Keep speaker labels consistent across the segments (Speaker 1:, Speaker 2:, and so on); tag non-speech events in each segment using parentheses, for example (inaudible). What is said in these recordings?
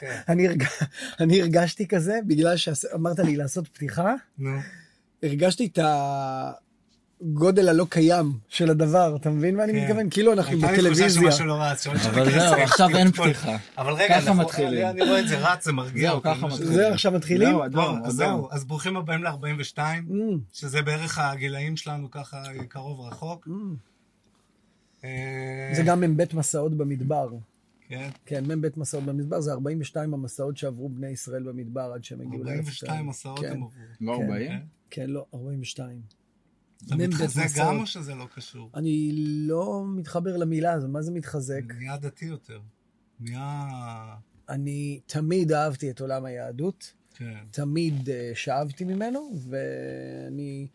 Speaker 1: כן.
Speaker 2: אני הרג- (laughs) אני הרגשתי כזה, בגלל שאמרת לי לעשות פתיחה,
Speaker 1: נו.
Speaker 2: הרגשתי את הגודל הלא קיים של הדבר, אתה מבין מה אני
Speaker 1: כן.
Speaker 2: מתכוון? כאילו אנחנו
Speaker 1: הייתה לי
Speaker 2: בטלוויזיה.
Speaker 1: שמשהו לא רץ.
Speaker 3: אבל זהו, עכשיו אין. פתיחה.
Speaker 1: אבל רגע,
Speaker 3: ככה מתחילים.
Speaker 1: אני- רואה את זה רץ, זה מרגיע
Speaker 3: זהו,
Speaker 1: אותי.
Speaker 3: ככה. מתחילים.
Speaker 2: זה עכשיו מתחילים?
Speaker 3: זהו,
Speaker 1: אז. זהו, ברוכים הבאים ל-42,
Speaker 2: Mm,
Speaker 1: שזה בערך הגילאים שלנו ככה קרוב רחוק.
Speaker 2: mm.
Speaker 1: אה,
Speaker 2: זה גם מ"ב מסעות במדבר.
Speaker 1: כן,
Speaker 2: כן, מ"ב מסעות במדבר, זה 42 המסעות שעברו בני ישראל במדבר עד שהם הגיעו לארץ
Speaker 1: 42
Speaker 2: ישראל.
Speaker 1: מסעות
Speaker 2: כן.
Speaker 1: הם עברו.
Speaker 3: לא
Speaker 2: כן.
Speaker 3: 40?
Speaker 2: כן, לא, 42.
Speaker 1: אתה
Speaker 2: מ"ב
Speaker 1: מתחזק. גם או שזה לא קשור?
Speaker 2: אני לא מתחבר למילה הזו, מה זה מתחזק?
Speaker 1: נהיה דתי יותר. נהיה...
Speaker 2: אני תמיד אהבתי את עולם היהדות,
Speaker 1: כן.
Speaker 2: תמיד אה, שאבתי ממנו, ואני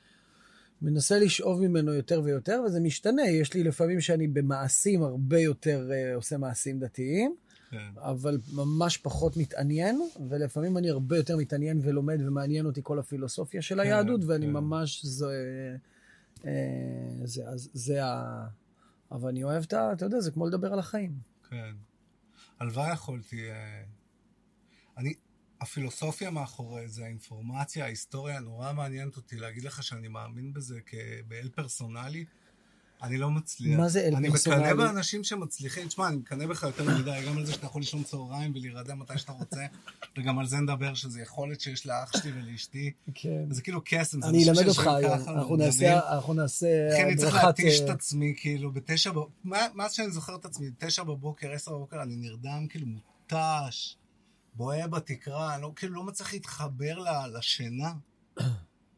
Speaker 2: מנסה לשאוב ממנו יותר ויותר, וזה משתנה. יש לי לפעמים שאני במעשים הרבה יותר אה, עושה מעשים דתיים,
Speaker 1: כן.
Speaker 2: אבל ממש פחות מתעניין, ולפעמים אני הרבה יותר מתעניין ולומד, ומעניין אותי כל הפילוסופיה של היהדות, ואני
Speaker 1: כן.
Speaker 2: ממש... זה, אה, זה, אז זה ה... אבל אני אוהב את ה... אתה יודע, זה כמו לדבר על החיים.
Speaker 1: כן. הלוואי יכולתי... אה, אני... הפילוסופיה מאחורי זה, האינפורמציה, ההיסטוריה, נורא מעניינת אותי להגיד לך שאני מאמין בזה כאל פרסונלי. אני לא מצליח.
Speaker 2: מה זה אל
Speaker 1: אני
Speaker 2: פרסונלי?
Speaker 1: מקנא באנשים שמצליחים. תשמע, אני מקנא בך יותר מדי, גם על זה שאתה יכול לישון צהריים ולהירדם מתי שאתה רוצה, (laughs) וגם על זה נדבר, שזה יכולת שיש לאח שלי ולאשתי.
Speaker 2: כן.
Speaker 1: זה כאילו קסם.
Speaker 2: אני אלמד אותך היום, אנחנו. נעשה, אנחנו נעשה
Speaker 1: אחי, אני צריך להתיש
Speaker 2: אה,
Speaker 1: את עצמי, כאילו, בתשע בבוקר, מאז שאני זוכר את עצמי, תשע בבוקר, עשר בבוקר, אני נרדם, כאילו, מותש, בוהה בתקרה, אני לא, כאילו, לא מצליח להתחבר לשינה. (coughs)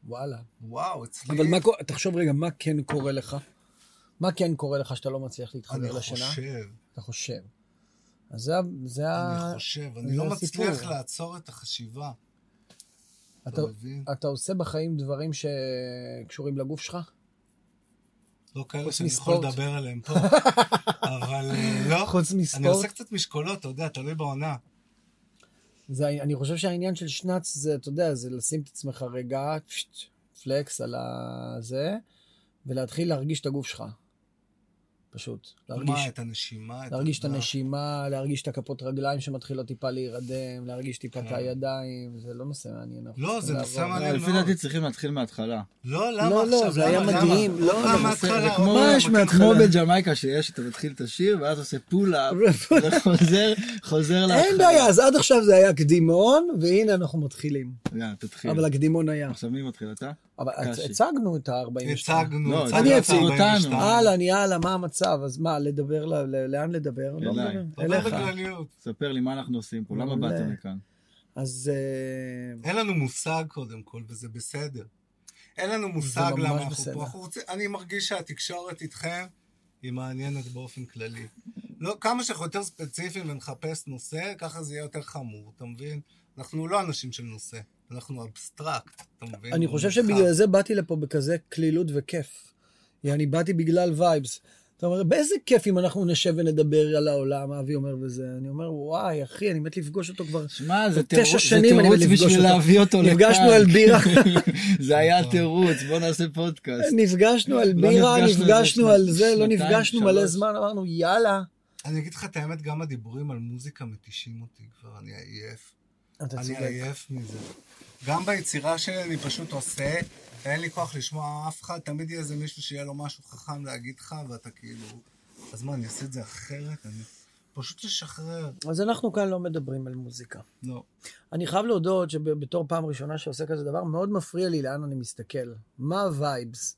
Speaker 2: וואלה.
Speaker 1: וואו, אצלי...
Speaker 2: אבל מה, קורה- תחשוב רגע, מה כן קורה לך? מה כן קורה לך שאתה לא מצליח
Speaker 1: אני
Speaker 2: להתחבר לשינה?
Speaker 1: חושב,
Speaker 2: אתה חושב. אז זה, ה-.
Speaker 1: אני חושב,
Speaker 2: זה
Speaker 1: אני לא
Speaker 2: הסיפור.
Speaker 1: מצליח לעצור את החשיבה. אתה
Speaker 2: אתה,
Speaker 1: מבין?
Speaker 2: אתה עושה בחיים דברים שקשורים לגוף שלך?
Speaker 1: לא כאלה שאני יכול
Speaker 2: מספורט.
Speaker 1: לדבר עליהם פה. (laughs) אבל אה, לא,
Speaker 2: חוץ
Speaker 1: אני
Speaker 2: מספורט?
Speaker 1: עושה קצת משקולות, אתה יודע, תלוי בעונה.
Speaker 2: זה, אני חושב שהעניין של שאנטי זה, אתה יודע, זה לשים את עצמך רגע, פשט, relax על הזה, ולהתחיל להרגיש את הגוף שלך. פשוט. להרגיש,
Speaker 1: מה, את הנשימה?
Speaker 2: להרגיש את
Speaker 1: הגוף.
Speaker 2: הנשימה, להרגיש את הכפות רגליים שמתחילות טיפה להירדם, להרגיש טיפה את
Speaker 1: כן.
Speaker 2: הידיים, זה לא נושא מעניין.
Speaker 1: לא, זה. נושא מעניין.
Speaker 3: לפי
Speaker 1: מאוד.
Speaker 3: דעתי צריכים להתחיל מההתחלה.
Speaker 1: לא, למה
Speaker 2: לא, לא,
Speaker 1: עכשיו?
Speaker 2: זה היה
Speaker 1: למה?
Speaker 2: מדהים. לא,
Speaker 1: עוד
Speaker 2: זה
Speaker 3: כמו- בג'מייקה שיש, אתה מתחיל את השיר, ואז עושה pull up, (laughs) וחוזר, חוזר להתחלה.
Speaker 2: אין בעיה, אז עד עכשיו זה היה קדימון, והנה אנחנו מתחילים.
Speaker 3: יאללה, תתחיל.
Speaker 2: אבל הקדימון היה.
Speaker 3: עכשיו מי מתחיל? אתה?
Speaker 2: אבל. הצגנו את ה-42.
Speaker 1: הצגנו,
Speaker 3: לא,
Speaker 1: הצגנו
Speaker 2: אני
Speaker 1: את
Speaker 2: אציג.
Speaker 1: ה-42.
Speaker 3: אותנו.
Speaker 2: אהלן, יאללה, מה המצב? אז מה, לדבר, ל- ל- לאן לדבר? לא. מדבר.
Speaker 1: דבר
Speaker 2: אליך.
Speaker 3: ספר לי מה אנחנו עושים פה, למה. באתם לכאן?
Speaker 2: אז אה,
Speaker 1: אין לנו מושג קודם כל, וזה בסדר. אין לנו מושג למה אנחנו
Speaker 2: בסדר.
Speaker 1: פה. אנחנו רוצים, אני מרגיש שהתקשורת איתכם היא מעניינת באופן כללי. לא, כמה שאנחנו יותר ספציפיים ונחפש נושא, ככה זה יהיה יותר חמור, אתה מבין? אנחנו לא אנשים של נושא, אנחנו אבסטרקט, אתה מבין?
Speaker 2: אני חושב. שבגלל זה באתי לפה בכזה קלילות וכיף. אני באתי בגלל vibes. אתה אומר, באיזה כיף אם אנחנו נשב ונדבר על העולם, אבי אומר וזה. אני אומר, וואי, אחי, אני מת לפגוש אותו כבר.
Speaker 3: זה
Speaker 2: תשע
Speaker 3: תירוץ זה
Speaker 2: שנים אני
Speaker 3: תירוץ
Speaker 2: לפגוש
Speaker 3: בשביל
Speaker 2: אותו.
Speaker 3: להביא אותו לכאן.
Speaker 2: נפגשנו על בירה. (laughs)
Speaker 3: זה היה התירוץ, בוא נעשה פודקאסט.
Speaker 2: נפגשנו על
Speaker 3: לא
Speaker 2: בירה,
Speaker 3: נפגשנו
Speaker 2: על זה, לא נפגשנו מלא. זמן, אמרנו, יאללה.
Speaker 1: אני אגיד לך את האמת, גם הדיבורים על מוזיקה מתישים אותי כבר, אני עייף. אני. עייף מזה. גם ביצירה שלי אני פשוט עושה, אין לי כוח לשמוע אף אחד, תמיד יהיה איזה מישהו שיהיה לו משהו חכם להגיד לך, ואתה כאילו... אז מה, אני אעשה את זה אחרת? אני... פשוט לשחרר.
Speaker 2: אז אנחנו כאן לא מדברים על מוזיקה.
Speaker 1: לא.
Speaker 2: אני חייב להודות שבתור פעם ראשונה שעושה כזה דבר, מאוד מפריע לי לאן אני מסתכל. מה הווייבס?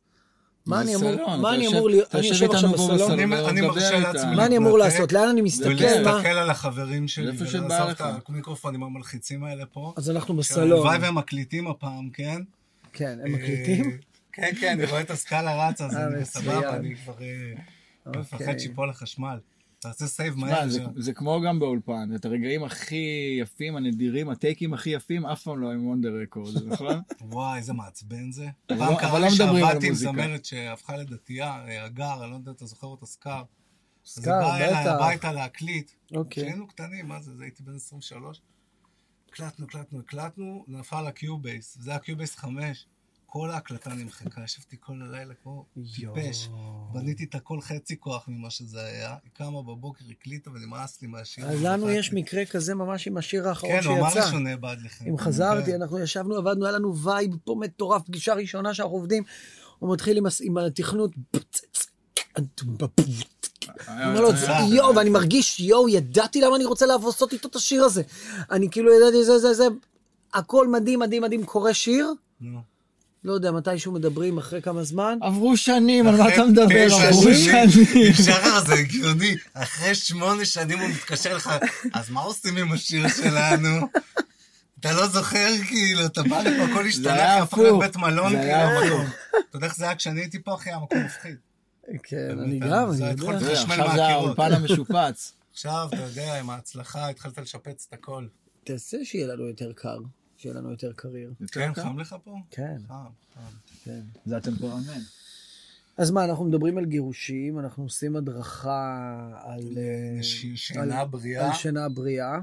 Speaker 2: מה אני אמור,
Speaker 3: בסלון,
Speaker 2: מה
Speaker 3: אתה
Speaker 2: אני
Speaker 3: יושב-
Speaker 2: אמור להיות,
Speaker 3: אתה
Speaker 2: אני
Speaker 3: יושב
Speaker 2: יושב עכשיו
Speaker 3: איתנו פה
Speaker 2: בסלון,
Speaker 1: אני-
Speaker 3: בסלון,
Speaker 1: אני
Speaker 3: מדבר
Speaker 1: מרשה
Speaker 3: איתם.
Speaker 1: לעצמי
Speaker 2: מה אני אמור
Speaker 1: להתנתק
Speaker 2: לעשות? לאן אני מסתכל?
Speaker 1: ולהסתכל על החברים שלי, ולעזוב. את המיקרופונים המלחיצים האלה פה.
Speaker 2: אז אנחנו בסלון.
Speaker 1: הלוואי והם מקליטים הפעם, כן?
Speaker 2: כן, הם מקליטים?
Speaker 1: אה, כן, כן, אני רואה את הסקאלה רצה, אז
Speaker 2: אה,
Speaker 1: אני. סבבה, אני כבר אה,
Speaker 2: אוקיי.
Speaker 1: מפחד שיפול החשמל. תעשה save
Speaker 3: שמע,
Speaker 1: מהר.
Speaker 3: זה-. זה כמו גם באולפן, את הרגעים הכי יפים, הנדירים, ה takes הכי יפים, אף פעם לא on the record, נכון?
Speaker 1: וואי, איזה מעצבן זה. פעם
Speaker 3: לא-
Speaker 1: קרה
Speaker 3: אבל
Speaker 1: לי
Speaker 3: לא
Speaker 1: שעבדתי עם. זמרת שהפכה לדתייה, אה, הגר, אני לא יודע אם אתה זוכר אותה, Scar. אז היא
Speaker 2: Scar,
Speaker 1: באה אליי
Speaker 2: בטח.
Speaker 1: הביתה להקליט.
Speaker 2: אוקיי.
Speaker 1: כשהיינו קטנים, מה זה, זה הייתי בן 23. הקלטנו, הקלטנו, הקלטנו, נפל ה Cubase, זה היה Cubase 5. כל ההקלטה נמחקה, ישבתי כל הלילה כמו. טיפש. בניתי את הכל חצי כוח ממה שזה היה. היא קמה בבוקר, הקליטה ונמאס לי מהשיר.
Speaker 2: אז לנו יש. מקרה כזה ממש עם השיר האחרון
Speaker 1: כן, הוא אמר
Speaker 2: שיצא.
Speaker 1: שהוא נאבד לכם.
Speaker 2: אם חזרתי,
Speaker 1: כן.
Speaker 2: אנחנו ישבנו, עבדנו, היה לנו vibe פה מטורף, פגישה ראשונה שאנחנו עובדים. הוא מתחיל עם התכנות. אומר לו,
Speaker 1: היה-
Speaker 2: יואו, ואני מרגיש, יואו, ידעתי למה אני רוצה לעשות איתו את השיר הזה. אני כאילו ידעתי, זה, זה, זה, הכל מדהים, מדהים, מדהים, קורא שיר. לא יודע, מתישהו מדברים אחרי כמה זמן.
Speaker 3: עברו שנים, על מה אתה מדבר? עברו
Speaker 1: שנים. (laughs) שחר זה הגיוני, אחרי שמונה שנים הוא מתקשר לך, אז מה עושים עם השיר שלנו? אתה לא זוכר, כאילו, אתה בא לפה, הכל
Speaker 3: זה
Speaker 1: השתנה, הפך להיות
Speaker 3: הפוך.
Speaker 1: בית מלון, כאילו, המקום. אתה יודע איך זה היה כשאני הייתי פה, אחי, המקום מפחיד.
Speaker 2: כן, אני גם,
Speaker 1: זה
Speaker 2: אני יודע.
Speaker 3: עכשיו זה. האולפן המשופץ.
Speaker 1: עכשיו, אתה יודע, עם ההצלחה, התחלת לשפץ את הכל.
Speaker 2: תעשה שיהיה לנו יותר קר, שיהיה לנו יותר קריר.
Speaker 1: כן,
Speaker 3: קל?
Speaker 1: חם לך פה?
Speaker 2: כן,
Speaker 1: חם, חם.
Speaker 2: כן.
Speaker 3: זה הטמפרמנט.
Speaker 2: אז מה, אנחנו מדברים על גירושים, אנחנו עושים הדרכה על... אה,
Speaker 1: שינה בריאה.
Speaker 2: על שינה בריאה.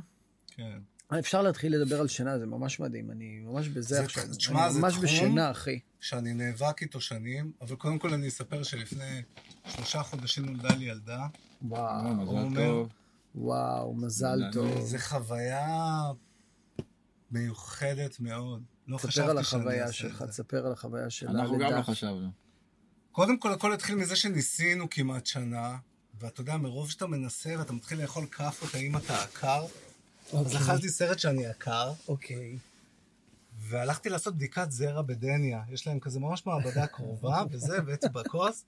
Speaker 1: כן.
Speaker 2: אפשר להתחיל לדבר על שינה, זה ממש מדהים, אני ממש בזה
Speaker 1: זה-
Speaker 2: עכשיו.
Speaker 1: תשמע,
Speaker 2: אני
Speaker 1: זה
Speaker 2: ממש
Speaker 1: תחום-
Speaker 2: בשינה, אחי.
Speaker 1: שאני נאבק איתו שנים, אבל קודם כל אני אספר שלפני שלושה חודשים נולדה לי ילדה.
Speaker 2: וואו,
Speaker 3: מזל. טוב.
Speaker 2: וואו, מזל טוב.
Speaker 1: זו חוויה מיוחדת מאוד. לא
Speaker 2: תספר
Speaker 1: חשבתי
Speaker 2: על
Speaker 1: שאני
Speaker 2: החוויה
Speaker 1: אעשה
Speaker 2: שלך,
Speaker 1: את זה.
Speaker 2: תספר על החוויה של
Speaker 3: אנחנו גם לא. חשבנו.
Speaker 1: קודם כל, הכל התחיל מזה שניסינו כמעט שנה, ואתה יודע, מרוב שאתה מנסה ואתה מתחיל לאכול כאפות, האם אתה עקר, אז
Speaker 2: אוקיי.
Speaker 1: אכלתי סרט שאני עקר,
Speaker 2: אוקיי.
Speaker 1: והלכתי לעשות בדיקת זרע בדניה. יש להם כזה ממש מעבדה קרובה, וזה, הבאתי בכוס,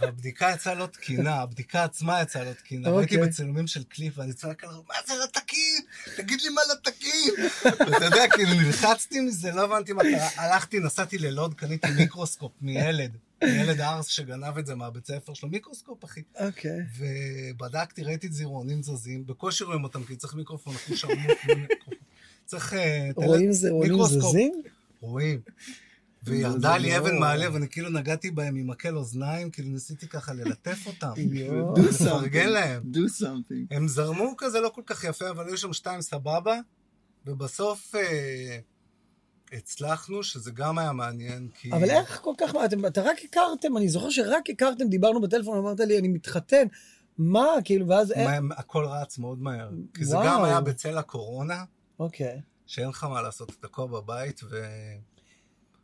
Speaker 1: והבדיקה יצאה לא תקינה, הבדיקה עצמה יצאה לא תקינה.
Speaker 2: אוקיי.
Speaker 1: ראיתי בצילומים של קליפ, ואני צועק עליו, מה זה לא תקין? תגיד לי מה לא תקין. ואתה יודע, כאילו נלחצתי מזה, לא הבנתי מה קרה. הלכתי, נסעתי ללוד, קניתי מיקרוסקופ מילד, מילד ארס שגנב את זה מהבית ספר שלו, מיקרוסקופ, אחי.
Speaker 2: אוקיי.
Speaker 1: ובדקתי, ראיתי את זירעונים זזים, בקושי רואים אותם, כי צריך מיקרופון, שרמוט. מיקרופון. (laughs) צריך... אה,
Speaker 2: רואים זה, רואים
Speaker 1: מיקרוסקופ.
Speaker 2: זזים?
Speaker 1: רואים. וירדה לי אבן מהלב, אני כאילו נגעתי בהם עם מקל אוזניים, כאילו ניסיתי ככה ללטף אותם. (laughs) לפרגן
Speaker 3: something.
Speaker 1: להם.
Speaker 3: do something.
Speaker 1: הם זרמו כזה לא כל כך יפה, אבל היו שם שתיים סבבה, ובסוף אה, הצלחנו, שזה גם היה מעניין, כי...
Speaker 2: אבל איך כל כך, אתם, אתה רק הכרתם, אני זוכר שרק הכרתם, דיברנו בטלפון, אמרת לי, אני מתחתן. מה, כאילו, ואז... איך-
Speaker 1: מה, הכל רץ מאוד מהר. כי זה. גם היה בצל הקורונה,
Speaker 2: אוקיי.
Speaker 1: שאין לך מה לעשות, אתה תקוע בבית,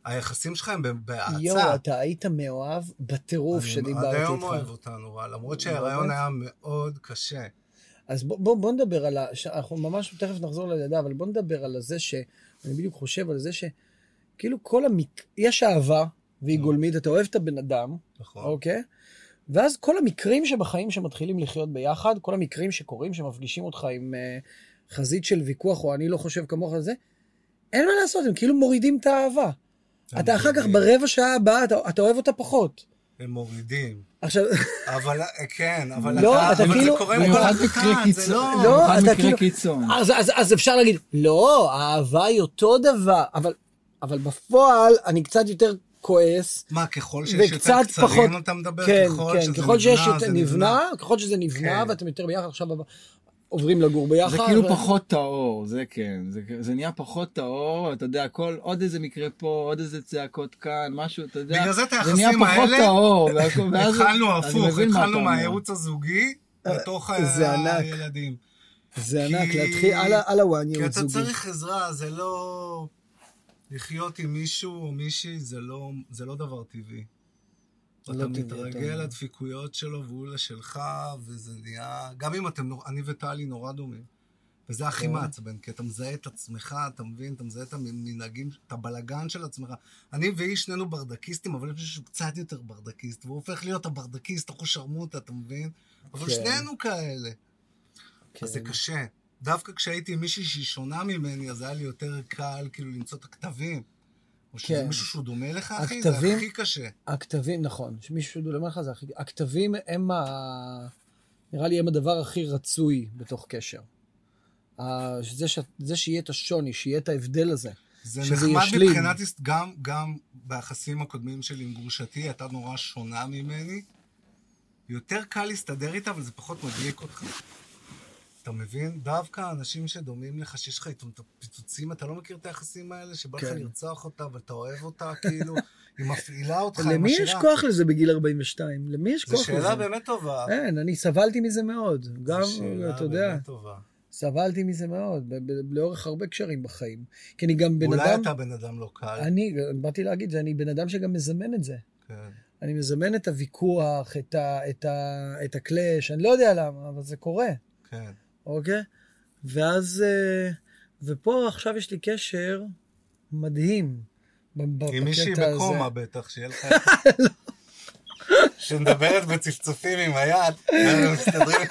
Speaker 1: והיחסים שלך הם בהאצה.
Speaker 2: יואו, אתה היית מאוהב בטירוף
Speaker 1: אני
Speaker 2: שדיברתי
Speaker 1: עד היום
Speaker 2: איתך.
Speaker 1: אוהב אותנו, למרות שההיריון? היה מאוד קשה.
Speaker 2: אז בוא, בוא, בוא נדבר על ה... אנחנו ממש תכף נחזור ללידה, אבל בוא נדבר על זה ש... אני בדיוק חושב על זה ש... כאילו כל המק... יש אהבה, והיא
Speaker 1: נו.
Speaker 2: גולמית, אתה אוהב את הבן אדם,
Speaker 1: נכון.
Speaker 2: אוקיי? ואז כל המקרים שבחיים שמתחילים לחיות ביחד, כל המקרים שקורים, שמפגישים אותך עם uh, חזית של ויכוח, או אני לא חושב כמוך על זה, אין מה לעשות, הם כאילו מורידים את האהבה. אתה אחר כך. ברבע שעה הבאה, אתה, אתה אוהב אותה פחות.
Speaker 1: הם מורידים.
Speaker 2: עכשיו,
Speaker 1: אבל, כן, אבל
Speaker 2: לא,
Speaker 1: אתה,
Speaker 2: אתה
Speaker 1: אבל
Speaker 2: כאילו-
Speaker 1: זה קורה עם כל אחד,
Speaker 3: מקרה
Speaker 1: זה
Speaker 3: קיצון.
Speaker 1: לא...
Speaker 2: לא, אתה
Speaker 3: מקרה
Speaker 2: כאילו-
Speaker 3: קיצון.
Speaker 2: אז, אז, אז אפשר להגיד, לא, האהבה היא אותו דבר, אבל, אבל בפועל אני קצת יותר כועס.
Speaker 1: מה, ככל שיש יותר קצרים
Speaker 2: פחות-
Speaker 1: אתה מדבר?
Speaker 2: כן,
Speaker 1: ככל
Speaker 2: כן,
Speaker 1: שזה
Speaker 2: ככל שיש
Speaker 1: נבנה,
Speaker 2: יותר
Speaker 1: זה
Speaker 2: נבנה, ככל שזה נבנה,
Speaker 1: כן.
Speaker 2: ואתם יותר ביחד, עכשיו עוברים לגור ביחד.
Speaker 3: זה כאילו
Speaker 2: ו-
Speaker 3: פחות טהור, זה כן. זה, זה נהיה פחות טהור, אתה יודע, כל, עוד איזה מקרה פה, עוד איזה צעקות כאן, משהו, אתה יודע.
Speaker 1: בגלל זה את
Speaker 3: זה נהיה
Speaker 1: היחסים
Speaker 3: פחות
Speaker 1: האלה,
Speaker 3: טהור. והכל- ואז- (laughs)
Speaker 1: התחלנו הפוך, התחלנו. מהייעוץ הזוגי לתוך
Speaker 2: זה ענק.
Speaker 1: הילדים.
Speaker 2: זה
Speaker 1: כי-
Speaker 2: ענק, להתחיל על ה- על הוואן
Speaker 1: כי
Speaker 2: ייעוץ
Speaker 1: אתה
Speaker 2: זוגי.
Speaker 1: צריך עזרה, זה לא... לחיות עם מישהו או מישהי זה לא, זה לא דבר טבעי.
Speaker 2: לא
Speaker 1: אתה מתרגל. לדפיקויות שלו והוא לשלך, וזה נהיה... גם אם אתם, נור- אני וטלי נורא דומים. וזה הכי
Speaker 2: כן.
Speaker 1: מעצבן, כי אתה מזהה את עצמך, אתה מבין? אתה מזהה את המנהגים, את הבלגן של עצמך. אני והיא שנינו ברדקיסטים, אבל יש מישהו שהוא קצת יותר ברדקיסט, והוא הופך להיות הברדקיסט, אחוז שרמוטה, אתה מבין? אבל
Speaker 2: כן.
Speaker 1: שנינו כאלה.
Speaker 2: כן.
Speaker 1: אז זה קשה. דווקא כשהייתי עם מישהי שהיא שונה ממני, אז היה לי יותר קל כאילו למצוא את הכתבים. או שזה
Speaker 2: כן.
Speaker 1: מישהו שהוא דומה לך, אחי, זה
Speaker 2: הכתבים-
Speaker 1: הכי קשה.
Speaker 2: הכתבים, נכון, שמישהו דומה לך זה הכי... הכתבים הם ה... נראה לי הם הדבר הכי רצוי בתוך קשר. זה, ש... זה שיהיה את השוני, שיהיה את ההבדל הזה.
Speaker 1: זה נחמד
Speaker 2: ישלים.
Speaker 1: מבחינת, גם, גם ביחסים הקודמים שלי עם גרושתי, הייתה נורא שונה ממני. יותר קל להסתדר איתה, אבל זה פחות מדליק אותך. אתה מבין? דווקא אנשים שדומים לך, שיש לך איתם את הפיצוצים, אתה לא מכיר את היחסים האלה, שבא לך
Speaker 2: כן.
Speaker 1: לרצוח אותה ואתה אוהב אותה, כאילו, (laughs) היא מפעילה אותך, היא
Speaker 2: למי יש. כוח לזה בגיל 42? למי יש
Speaker 1: זו
Speaker 2: כוח לזה?
Speaker 1: שאלה באמת טובה.
Speaker 2: אין, אני סבלתי מזה מאוד. גם,
Speaker 1: זו
Speaker 2: אתה יודע,
Speaker 1: באמת טובה.
Speaker 2: סבלתי מזה מאוד, ב- ב- לאורך הרבה קשרים בחיים. כי אני גם בן
Speaker 1: אולי
Speaker 2: אדם...
Speaker 1: אתה בן אדם לא קל.
Speaker 2: אני, באתי להגיד שאני בן אדם שגם מזמן את זה.
Speaker 1: כן.
Speaker 2: אני מזמן את הוויכוח, את, ה, את, ה, את הקלאש, אני לא יודע למה, אבל זה קורה,
Speaker 1: כן.
Speaker 2: אוקיי? ואז, אה, ופה עכשיו יש לי קשר מדהים.
Speaker 1: עם מישהי. בקומה בטח, שיהיה לך... (laughs) שמדברת בצפצופים עם היד, אנחנו מסתדרים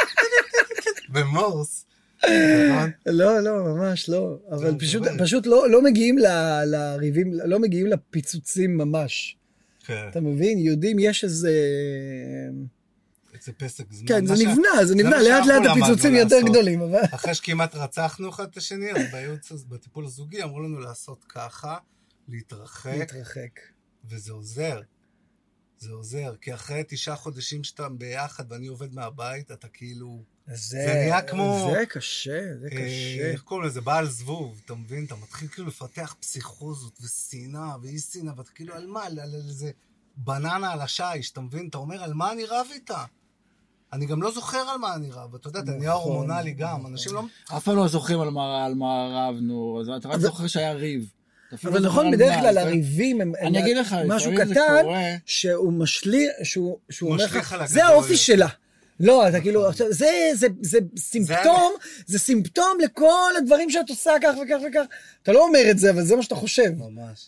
Speaker 1: במורס. נכון?
Speaker 2: לא, לא, ממש לא. אבל
Speaker 1: טוב,
Speaker 2: פשוט, לא, לא מגיעים לריבים, לא מגיעים לפיצוצים ממש.
Speaker 1: כן.
Speaker 2: אתה מבין? יהודים יש איזה...
Speaker 1: איזה פסק זמן.
Speaker 2: כן, זה נבנה, זה נבנה, לאט לאט הפיצוצים יותר. גדולים, אבל...
Speaker 1: אחרי שכמעט רצחנו אחד את השני, אז בייעוץ, בטיפול הזוגי אמרו לנו לעשות ככה, להתרחק,
Speaker 2: להתרחק.
Speaker 1: וזה עוזר. זה עוזר, כי אחרי תשעה חודשים שאתה ביחד ואני עובד מהבית, אתה כאילו...
Speaker 2: זה
Speaker 1: נהיה כמו-
Speaker 2: זה קשה, זה
Speaker 1: אה,
Speaker 2: קשה.
Speaker 1: איך קוראים לזה? בעל זבוב, אתה מבין? אתה מתחיל כאילו לפתח פסיכוזות ושנאה ואי שנאה, ואתה כאילו על מה? על איזה בננה על השיש, אתה מבין? אתה אומר, על מה אני רב איתה? אני גם לא זוכר על מה אני רב, אתה יודע, אתה נהיה
Speaker 2: נכון,
Speaker 1: הורמונלי גם,
Speaker 2: נכון.
Speaker 1: אנשים לא...
Speaker 3: אף פעם לא זוכרים על מה, רבנו, אתה רק זוכר שהיה ריב.
Speaker 2: אבל
Speaker 3: לא
Speaker 2: נכון, בדרך כלל הריבים הם...
Speaker 3: אני
Speaker 2: הם
Speaker 3: אגיד לך,
Speaker 2: משהו קטן. שהוא משליך, שהוא אומר לך, זה האופי
Speaker 1: יותר."
Speaker 2: שלה. לא, אתה כאילו, עכשיו, זה, זה, זה סימפטום, זה סימפטום לכל הדברים שאת עושה כך וכך וכך. אתה לא אומר את זה, אבל זה מה שאתה חושב.
Speaker 1: ממש.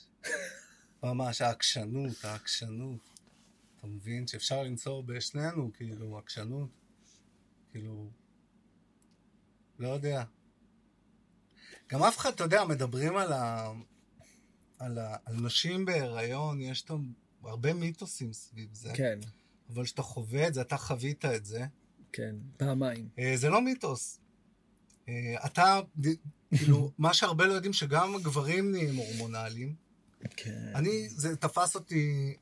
Speaker 1: ממש, העקשנות, העקשנות. אתה מבין שאפשר למצוא בשנינו, כאילו, עקשנות. כאילו... לא יודע. גם אף אחד, אתה יודע, מדברים על ה... על, ה... על נשים בהיריון, יש את הרבה מיתוסים סביב זה.
Speaker 2: כן,
Speaker 1: אבל כשאתה חווה את זה, אתה חווית את זה,
Speaker 2: כן, פעמיים.
Speaker 1: אה, זה לא מיתוס. אה, אתה, כאילו, (laughs) מה שהרבה לא יודעים, שגם גברים נהיים הורמונליים.
Speaker 2: כן.
Speaker 1: אני, זה תפס אותי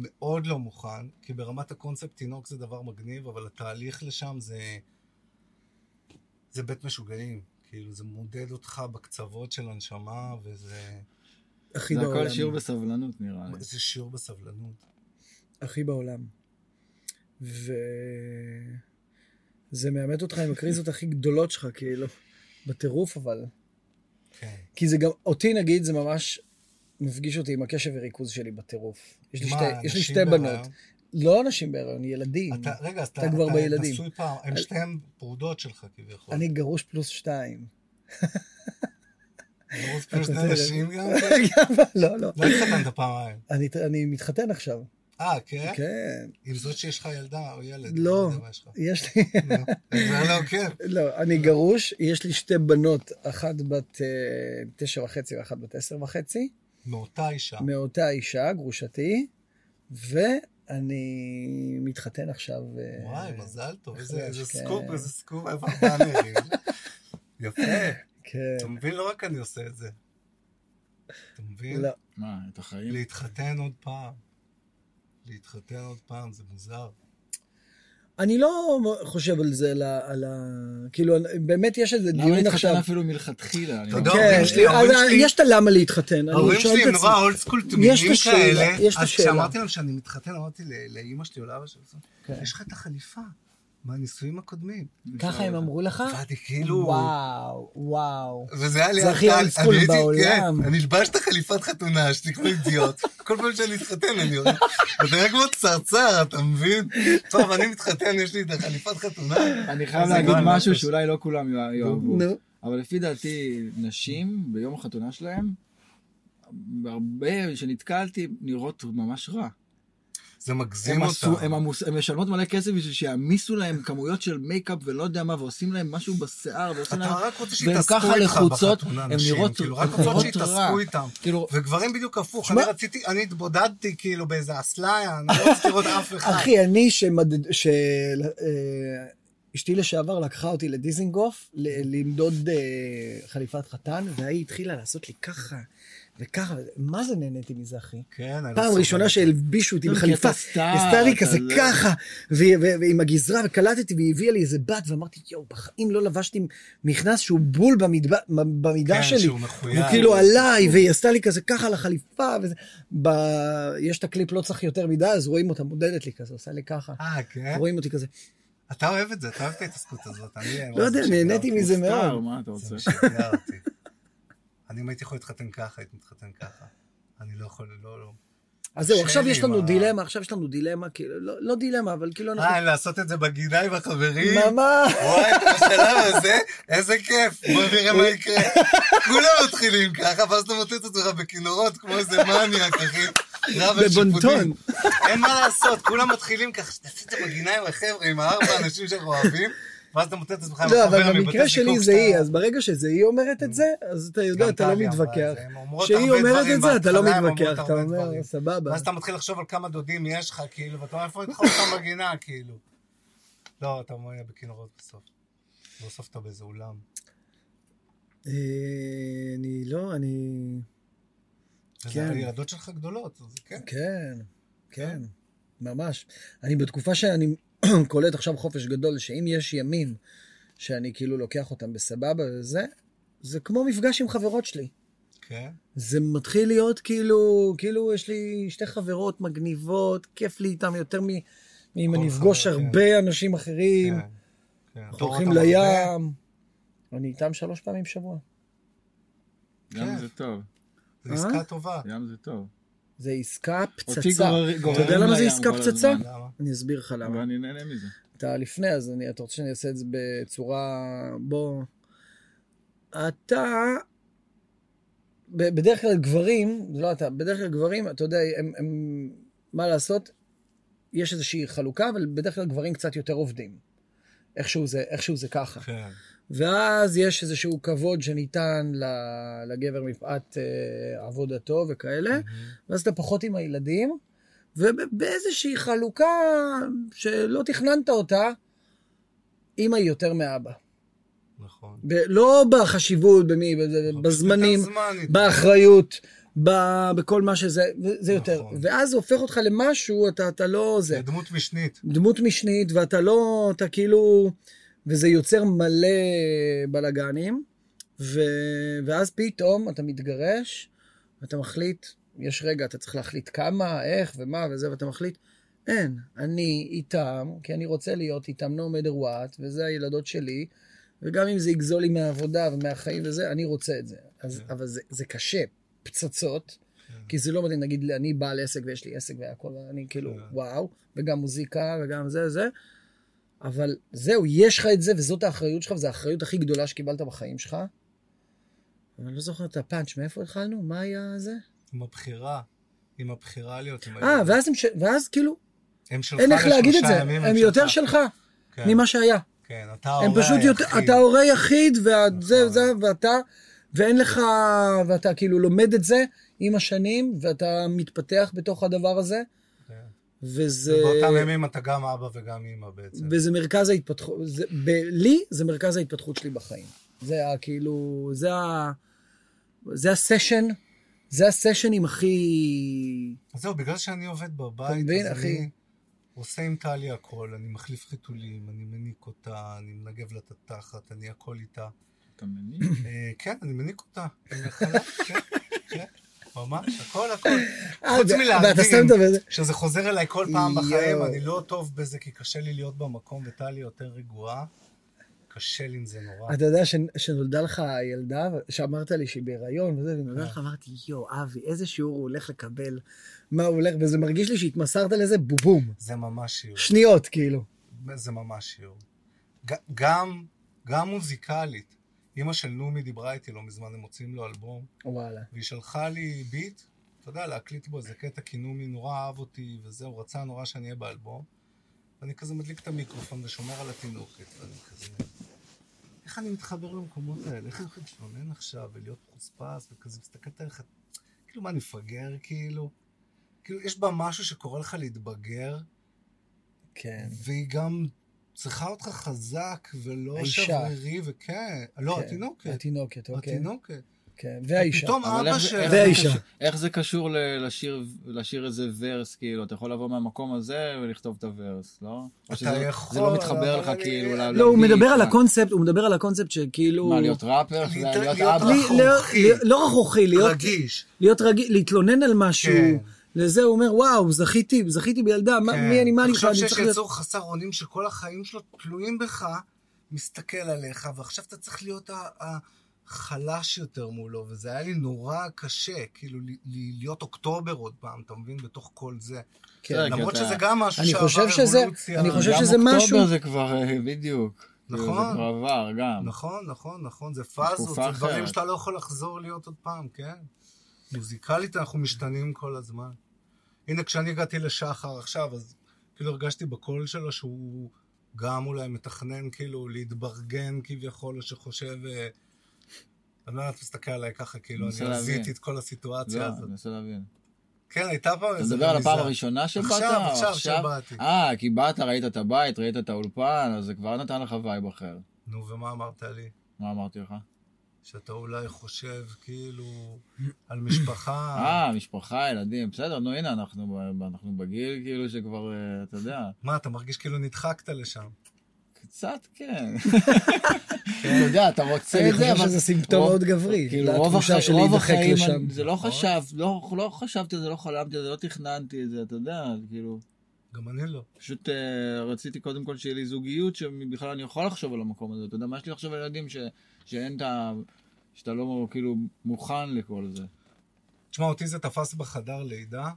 Speaker 1: מאוד לא מוכן, כי ברמת הקונספט תינוק זה דבר מגניב, אבל התהליך לשם זה... זה בית משוגעים. כאילו, זה מודד אותך בקצוות של הנשמה, וזה...
Speaker 2: הכי
Speaker 3: זה
Speaker 2: בעולם.
Speaker 3: הכל שיעור בסבלנות נראה לי.
Speaker 1: זה שיעור בסבלנות.
Speaker 2: הכי בעולם. ו... זה מאמת אותך עם הקריזות הכי גדולות שלך, כאילו. בטירוף אבל.
Speaker 1: כן.
Speaker 2: כי זה גם, אותי נגיד, זה ממש מפגיש אותי עם הקשב וריכוז שלי בטירוף. יש לי,
Speaker 1: מה,
Speaker 2: שתי, יש לי שתי
Speaker 1: בהיריון?
Speaker 2: בנות. לא נשים בהיריון, ילדים.
Speaker 1: אתה, רגע, אז אתה,
Speaker 2: אתה כבר בילדים.
Speaker 1: נשוי פעם, הם שתיהן פרודות שלך כביכול.
Speaker 2: אני גרוש פלוס שתיים.
Speaker 1: גרוס פלוס
Speaker 2: אתה יודע.
Speaker 1: נשים גם? (laughs)
Speaker 2: לא, לא.
Speaker 1: לא התחתנת פעמיים.
Speaker 2: אני, אני מתחתן עכשיו.
Speaker 1: אה, כן?
Speaker 2: כן.
Speaker 1: עם זאת שיש לך ילדה או ילד?
Speaker 2: לא.
Speaker 1: מה יש
Speaker 2: לי...
Speaker 1: נו, זה לא, כן. (laughs)
Speaker 2: לא, אני גרוש, יש לי שתי בנות, אחת בת אה, תשע וחצי ואחת בת עשר וחצי,
Speaker 1: מאותה אישה.
Speaker 2: מאותה אישה, גרושתי, ואני מתחתן עכשיו. אה,
Speaker 1: וואי, מזל טוב, איזה איזה
Speaker 2: כן.
Speaker 1: סקופ, איזה סקופ, איפה הבאנרים? (laughs) יפה.
Speaker 2: כן.
Speaker 1: אתה מבין? לא רק אני עושה את זה. אתה מבין?
Speaker 2: לא.
Speaker 3: מה, את החיים?
Speaker 1: להתחתן עוד פעם. להתחתן עוד פעם, זה מוזר.
Speaker 2: אני לא חושב על זה, על ה... כאילו, באמת יש איזה
Speaker 3: למה
Speaker 2: דיון
Speaker 3: להתחתן
Speaker 2: עכשיו.
Speaker 3: אפילו מלכתחילה? אני
Speaker 1: אתה
Speaker 3: לא
Speaker 1: יודע,
Speaker 2: כן,
Speaker 1: ההורים שלי- ההורים
Speaker 2: אז
Speaker 1: שלי-
Speaker 2: יש את הלמה להתחתן. אני
Speaker 1: ההורים שלי הם נורא. אולד סקול
Speaker 2: יש
Speaker 1: תמימים
Speaker 2: את השאלה,
Speaker 1: כאלה.
Speaker 2: יש את
Speaker 1: אז
Speaker 2: השאלה.
Speaker 1: כשאמרתי להם שאני מתחתן, אמרתי ל- לאימא שלי או לאבא שלי,
Speaker 2: כן.
Speaker 1: יש לך את החליפה מהנישואים הקודמים.
Speaker 2: ככה הם אמרו לך?
Speaker 1: ואני כאילו...
Speaker 2: וואו, וואו.
Speaker 1: וזה היה לי...
Speaker 2: זה הכי
Speaker 1: הייתי-
Speaker 2: בעולם.
Speaker 1: כן, אני אלבש את החליפת חתונה שלי כמו אידיוט. (laughs) כל פעם שאני מתחתן אני הולך. אתה נראה כמו צרצר, אתה מבין? טוב, אני מתחתן, יש לי את החליפת חתונה.
Speaker 3: אני חייב להגיד משהו. שאולי לא כולם יא- יאהבו. אבל לפי דעתי, נשים ביום החתונה שלהם, הרבה שנתקלתי, נראות ממש רע.
Speaker 1: זה מגזים אותם.
Speaker 3: הם, עמוס, הן משלמות מלא כסף בשביל שיעמיסו להם כמויות של מייקאפ ולא יודע מה, ועושים להם משהו בשיער, ועושים
Speaker 1: אתה
Speaker 3: להם...
Speaker 1: רק רוצה שיתעסקו איתך
Speaker 3: לחוצות,
Speaker 1: בחתונה,
Speaker 3: הם. נראות-
Speaker 1: כאילו, רק רוצות שיתעסקו. איתם.
Speaker 3: כאילו,
Speaker 1: וגברים בדיוק הפוך,
Speaker 2: שמע-
Speaker 1: אני רציתי, אני התבודדתי כאילו באיזה אסלאיה, אני לא רציתי לראות אף אחד.
Speaker 2: אחי, אני שמדד... ש... אה, אשתי לשעבר לקחה אותי לדיזינגוף למדוד אה, חליפת חתן, והיא התחילה לעשות לי ככה וככה, מה זה נהניתי מזה, אחי?
Speaker 1: כן, אני לא
Speaker 2: פעם
Speaker 1: סובל
Speaker 2: ראשונה. שהלבישו אותי
Speaker 3: לא,
Speaker 2: בחליפה, עשתה לי כזה
Speaker 3: לא-
Speaker 2: ככה, ועם הגזרה, וקלטתי, והיא הביאה לי איזה בת, ואמרתי, יואו, בחיים לא לבשתי מכנס שהוא בול במידה
Speaker 1: כן,
Speaker 2: שלי.
Speaker 1: שהוא מחויב.
Speaker 2: הוא כאילו עליי, והיא עשתה לי כזה ככה לחליפה, וזה... יש את הקליפ לא צריך יותר מדי, אז רואים אותה מודדת לי כזה, עושה לי ככה.
Speaker 1: אה, כן?
Speaker 2: רואים אותי כזה.
Speaker 1: אתה אוהב את זה, אתה אוהב את ההתעסקות הזאת. אני...
Speaker 2: לא יודע, נהניתי. מזה מאוד.
Speaker 3: מה אתה רוצה?
Speaker 1: אני אם הייתי יכול להתחתן ככה, הייתי מתחתן ככה. אני לא יכול, לא, לא.
Speaker 2: אז זהו, עכשיו יש לנו דילמה, עכשיו יש לנו דילמה, כאילו, לא- לא דילמה, אבל כאילו אנחנו...
Speaker 1: אה, לעשות את זה בגינה עם החברים?
Speaker 2: ממש.
Speaker 1: וואי, בשלב הזה, איזה כיף, בוא נראה מה יקרה. כולם מתחילים ככה, ואז אתה מוצא את עצמך בכינורות כמו איזה מניאק, אחי. רב על
Speaker 2: בבונטון.
Speaker 1: אין מה לעשות, כולם מתחילים ככה, שתעשי את זה בגינה עם החבר'ה, עם הארבע אנשים שאנחנו אוהבים, ואז אתה מוצא את עצמך עם
Speaker 2: לא, אבל
Speaker 1: מבתי
Speaker 2: במקרה שלי
Speaker 1: זיקוק
Speaker 2: זה היא, אז ברגע שזה היא אומרת את זה, אז אתה יודע, אתה לא מתווכח.
Speaker 1: זה,
Speaker 2: כשהיא אומרת את זה, אתה לא מתווכח, אתה אומר. סבבה.
Speaker 1: ואז אתה מתחיל לחשוב על כמה דודים יש לך, כאילו, ואתה אומר, איפה יכול אותם בגינה, כאילו. לא, אתה אומר בכינורות בסוף. בסוף אתה באיזה אולם.
Speaker 2: אה, אני לא, אני... כן.
Speaker 1: הילדות שלך גדולות, אז כן.
Speaker 2: כן, כן, ממש. אני בתקופה שאני (clears throat) קולט עכשיו חופש גדול, שאם יש ימים שאני כאילו לוקח אותם בסבבה וזה, זה כמו מפגש עם חברות שלי.
Speaker 1: כן.
Speaker 2: זה מתחיל להיות כאילו, כאילו יש לי שתי חברות מגניבות, כיף לי איתם יותר. מאם אני אפגוש
Speaker 1: חבר, כן.
Speaker 2: הרבה אנשים אחרים,
Speaker 1: כן. כן.
Speaker 2: אנחנו הולכים
Speaker 1: אותם הרבה?
Speaker 2: לים. אני איתם שלוש פעמים בשבוע.
Speaker 3: ים
Speaker 1: כן.
Speaker 3: זה טוב,
Speaker 1: זו עסקה טובה.
Speaker 3: ים זה טוב.
Speaker 2: זה עסקה פצצה. אתה יודע למה זה עסקה פצצה? אני אסביר לך למה.
Speaker 3: אני נהנה מזה.
Speaker 2: אתה לפני, אז אני, אתה רוצה שאני אעשה את זה בצורה... בוא... אתה... בדרך כלל גברים, לא אתה, בדרך כלל גברים, אתה יודע, הם, הם... מה לעשות? יש איזושהי חלוקה, אבל בדרך כלל גברים קצת יותר עובדים. איכשהו זה, איכשהו זה ככה.
Speaker 1: כן.
Speaker 2: ואז יש איזשהו כבוד שניתן לגבר מפאת אה, עבודתו וכאלה, ואז אתה פחות עם הילדים, ובאיזושהי חלוקה שלא תכננת אותה, אימא היא יותר מאבא.
Speaker 1: נכון.
Speaker 2: ב- לא בחשיבות, במי, בזה- בזמנים,
Speaker 1: יותר.
Speaker 2: באחריות, ב- בכל מה שזה, זה יותר.
Speaker 1: נכון.
Speaker 2: ואז זה הופך אותך למשהו, אתה, אתה לא זה.
Speaker 1: זה דמות משנית.
Speaker 2: דמות משנית, ואתה לא, אתה כאילו, וזה יוצר מלא בלאגנים, ו... ואז פתאום אתה מתגרש, ואתה מחליט, יש רגע, אתה צריך להחליט כמה, איך ומה וזה, ואתה מחליט, אין, אני איתם, כי אני רוצה להיות איתם no matter what, וזה הילדות שלי, וגם אם זה יגזול לי מהעבודה ומהחיים וזה, אני רוצה את זה. אז,
Speaker 1: כן.
Speaker 2: אבל זה, זה קשה, פצצות, כי זה לא מדהים, נגיד, אני בעל עסק ויש לי עסק והכל, ואני כאילו,
Speaker 1: כן.
Speaker 2: וואו, וגם מוזיקה וגם זה זה, אבל זהו, יש לך את זה, וזאת האחריות שלך, וזו האחריות הכי גדולה שקיבלת בחיים שלך. אני לא זוכר את הפאנץ', מאיפה התחלנו? מה היה זה?
Speaker 1: עם הבחירה. עם הבחירה להיות עם
Speaker 2: אה, ואז, הם ש... ואז כאילו,
Speaker 1: הם שלך
Speaker 2: אין איך להגיד את זה,
Speaker 1: ימים,
Speaker 2: הם יותר שלך
Speaker 1: כן,
Speaker 2: ממה שהיה.
Speaker 1: כן, אתה
Speaker 2: הם
Speaker 1: ההורה
Speaker 2: פשוט יותר,
Speaker 1: היחיד.
Speaker 2: אתה הורה יחיד, וזה,
Speaker 1: נכון.
Speaker 2: זה, ואתה, ואין לך, ואתה כאילו לומד את זה עם השנים, ואתה מתפתח בתוך הדבר הזה. וזה...
Speaker 1: ובאותם ימים אתה גם אבא וגם אימא בעצם.
Speaker 2: וזה מרכז ההתפתחות, זה, ב, לי זה מרכז ההתפתחות שלי בחיים. זה ה, כאילו, זה ה... זה הסשן, זה הסשנים הכי...
Speaker 1: אז זהו, בגלל שאני עובד בבית,
Speaker 2: מבין,
Speaker 1: אז
Speaker 2: אחי?
Speaker 1: אני עושה עם טלי הכל, אני מחליף חיתולים, אני מניק אותה, אני מנגב לה את התחת, אני הכל איתה.
Speaker 3: אתה מניק?
Speaker 1: אה, כן, אני מניק אותה. החלב, כן, כן, ממש, הכל הכל.
Speaker 2: אה,
Speaker 1: חוץ
Speaker 2: בזה.
Speaker 1: שזה חוזר אליי כל פעם בחיים. אני לא טוב בזה כי קשה לי להיות במקום, וטלי יותר רגועה. קשה לי עם זה נורא.
Speaker 2: אתה יודע שנולדה לך הילדה, שאמרת לי שהיא בהיריון וזה, ונולדה
Speaker 1: כן.
Speaker 2: לך, אמרתי, יואו, אבי, איזה שיעור הוא הולך לקבל, מה הוא הולך, וזה מרגיש לי שהתמסרת לזה בובום.
Speaker 1: זה ממש שיעור.
Speaker 2: שניות, כאילו.
Speaker 1: זה ממש שיעור. גם, גם מוזיקלית. אימא של נעמי דיברה איתי לא מזמן, הם מוציאים לו אלבום,
Speaker 2: וואלה.
Speaker 1: והיא שלחה לי ביט, אתה יודע, להקליט בו איזה קטע, כי נעמי נורא אהב אותי, וזהו, רצה נורא שאני אהיה באלבום. ואני כזה מדליק את המיקרופון ושומר על התינוקת, ואני כזה... איך אני מתחבר למקומות האלה? איך אני יכול להתלונן עכשיו ולהיות חוספס וכזה, מסתכלת עליך, כאילו מה, אני מפגר כאילו? כאילו, יש בה משהו שקורא לך להתבגר,
Speaker 2: כן.
Speaker 1: והיא גם צריכה אותך חזק ולא. שברירי, וכן, לא,
Speaker 2: כן,
Speaker 1: התינוקת.
Speaker 2: התינוקת, אוקיי.
Speaker 1: התינוקת.
Speaker 2: כן, והאישה.
Speaker 1: פתאום אבא של...
Speaker 2: והאישה.
Speaker 3: איך זה קשור ל- לשיר- לשיר איזה ורס, כאילו? אתה יכול לבוא מהמקום הזה ולכתוב את הוורס, לא? או
Speaker 1: אתה
Speaker 3: שזה
Speaker 1: יכול,
Speaker 3: זה לא מתחבר לך
Speaker 1: אני-
Speaker 3: כאילו ל-
Speaker 2: לא, הוא מדבר על הקונספט, הוא מדבר על הקונספט שכאילו...
Speaker 3: מה, להיות ראפר?
Speaker 1: להיות-
Speaker 3: אבא?
Speaker 2: לי- לא-
Speaker 1: רכרוכי.
Speaker 2: לא להיות
Speaker 1: רגיש.
Speaker 2: להיות רגיל, להתלונן על משהו.
Speaker 1: כן.
Speaker 2: לזה הוא אומר, וואו, זכיתי, זכיתי בילדה, מה-
Speaker 1: כן.
Speaker 2: מי אני, מה אני
Speaker 1: תחשוב
Speaker 2: אני
Speaker 1: שיש. יצור חסר אונים שכל החיים שלו תלויים בך, מסתכל עליך, ועכשיו אתה צריך להיות ה- החלש יותר מולו, וזה היה לי נורא קשה, כאילו ל- ל- להיות אוקטובר עוד פעם, אתה מבין? בתוך כל זה.
Speaker 2: כן.
Speaker 3: בסדר,
Speaker 1: למרות שזה גם משהו
Speaker 2: אני
Speaker 1: שעבר
Speaker 2: חושב שזה-
Speaker 1: אבולוציה.
Speaker 2: אני חושב
Speaker 3: גם
Speaker 2: שזה
Speaker 3: אוקטובר
Speaker 2: משהו-
Speaker 3: זה כבר, אה, בדיוק.
Speaker 1: נכון.
Speaker 3: זה כבר עבר, גם.
Speaker 1: נכון, נכון, נכון, זה פאזות, זה דברים. שאתה לא יכול לחזור להיות עוד פעם, כן? מוזיקלית אנחנו משתנים כל הזמן. הנה, כשאני הגעתי לשחר עכשיו, אז כאילו הרגשתי בקול שלו שהוא גם אולי מתכנן כאילו להתברגן כביכול, או שחושב... אה, אני לא יודעת, מסתכל עליי ככה, כאילו, אני. הזיתי את כל הסיטואציה
Speaker 3: לא,
Speaker 1: הזאת.
Speaker 3: אני מנסה להבין.
Speaker 1: כן, הייתה פעם
Speaker 3: אתה
Speaker 1: איזה
Speaker 3: מדבר על הפעם. הראשונה שבאת?
Speaker 1: עכשיו,
Speaker 3: או
Speaker 1: עכשיו שבאתי.
Speaker 3: אה, כי באת, ראית את הבית, ראית את האולפן, אז זה כבר נתן לך vibe אחר.
Speaker 1: נו, ומה אמרת לי?
Speaker 3: מה אמרתי לך?
Speaker 1: שאתה אולי חושב כאילו על משפחה.
Speaker 3: אה, משפחה, ילדים, בסדר, נו הנה, אנחנו אנחנו בגיל כאילו שכבר, אה, אתה יודע,
Speaker 1: מה, אתה מרגיש כאילו נדחקת לשם.
Speaker 3: קצת כן. (laughs) אתה יודע, אתה רוצה
Speaker 2: אני
Speaker 3: את זה,
Speaker 2: חושב
Speaker 3: אבל...
Speaker 2: שזה סימפטום מאוד גברי.
Speaker 3: כאילו
Speaker 2: זה
Speaker 3: רוב
Speaker 2: התחושה
Speaker 3: החיים,
Speaker 2: של
Speaker 3: רוב
Speaker 2: להידחק
Speaker 3: החיים,
Speaker 2: לשם.
Speaker 3: אני- זה לא
Speaker 1: נכון.
Speaker 3: חשב, לא לא חשבתי על זה, לא חלמתי על זה, לא תכננתי את זה, אתה יודע, כאילו,
Speaker 1: גם אני לא.
Speaker 3: פשוט אה, רציתי קודם כל שיהיה לי זוגיות, שבכלל אני יכול לחשוב על המקום הזה, אתה יודע, מה יש לי לחשוב על ילדים ש- שאין את ה... שאתה לא כאילו מוכן לכל זה.
Speaker 1: תשמע, אותי זה תפס בחדר לידה,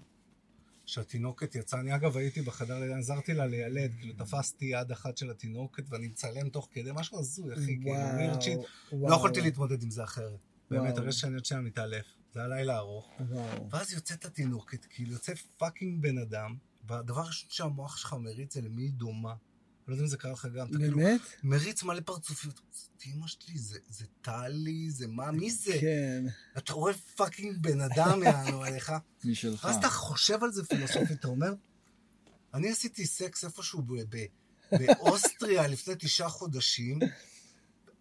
Speaker 1: שהתינוקת יצאה, אני אגב הייתי בחדר לידה, עזרתי לה לילד, כאילו תפסתי יד אחת של התינוקת ואני מצלם תוך כדי, משהו הזוי, אחי, כאילו.
Speaker 2: וואו,
Speaker 1: לא יכולתי להתמודד עם זה אחרת. באמת. הרי שאני עוד שנייה מתעלף. זה היה לילה ארוך. ואז יוצאת התינוקת, כאילו יוצא fucking בן אדם, והדבר הראשון שהמוח שלך מריץ זה למי היא דומה. לא יודע אם זה קרה לך גם, כאילו
Speaker 2: באמת?
Speaker 1: מריץ מלא פרצופיות. אמא שלי, זה- טלי, זה מה, מי זה?
Speaker 2: כן.
Speaker 1: אתה רואה fucking בן אדם יענו עליך, (laughs)
Speaker 3: משלך.
Speaker 1: ואז אתה חושב על זה פילוסופית, אתה אומר, אני עשיתי סקס איפשהו באוסטריה (laughs) לפני תשעה חודשים,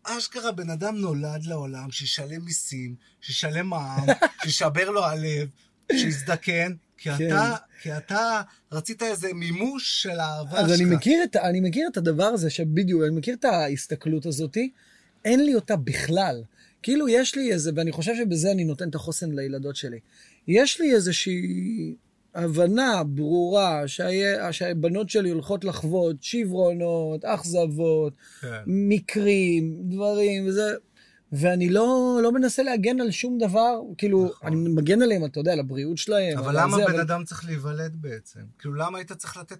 Speaker 1: אשכרה בן אדם נולד לעולם, שישלם מיסים, שישלם מע"מ, שישבר לו הלב, שיזדקן, כי
Speaker 2: כן.
Speaker 1: אתה, כי אתה רצית איזה מימוש של האהבה שלך.
Speaker 2: אז אני מכיר, את, אני מכיר את הדבר הזה שבדיוק, אני מכיר את ההסתכלות הזאתי, אין לי אותה בכלל. כאילו יש לי איזה, ואני חושב שבזה אני נותן את החוסן לילדות שלי. יש לי איזושהי הבנה ברורה שהיה- שהבנות שלי הולכות לחוות שברונות, אכזבות,
Speaker 1: כן.
Speaker 2: מקרים, דברים, וזה... ואני לא, לא מנסה להגן על שום דבר, כאילו,
Speaker 1: נכון.
Speaker 2: אני מגן עליהם, אתה יודע, על הבריאות שלהם.
Speaker 1: אבל למה
Speaker 2: זה,
Speaker 1: בן אדם צריך להיוולד בעצם? כאילו, למה היית צריך לתת...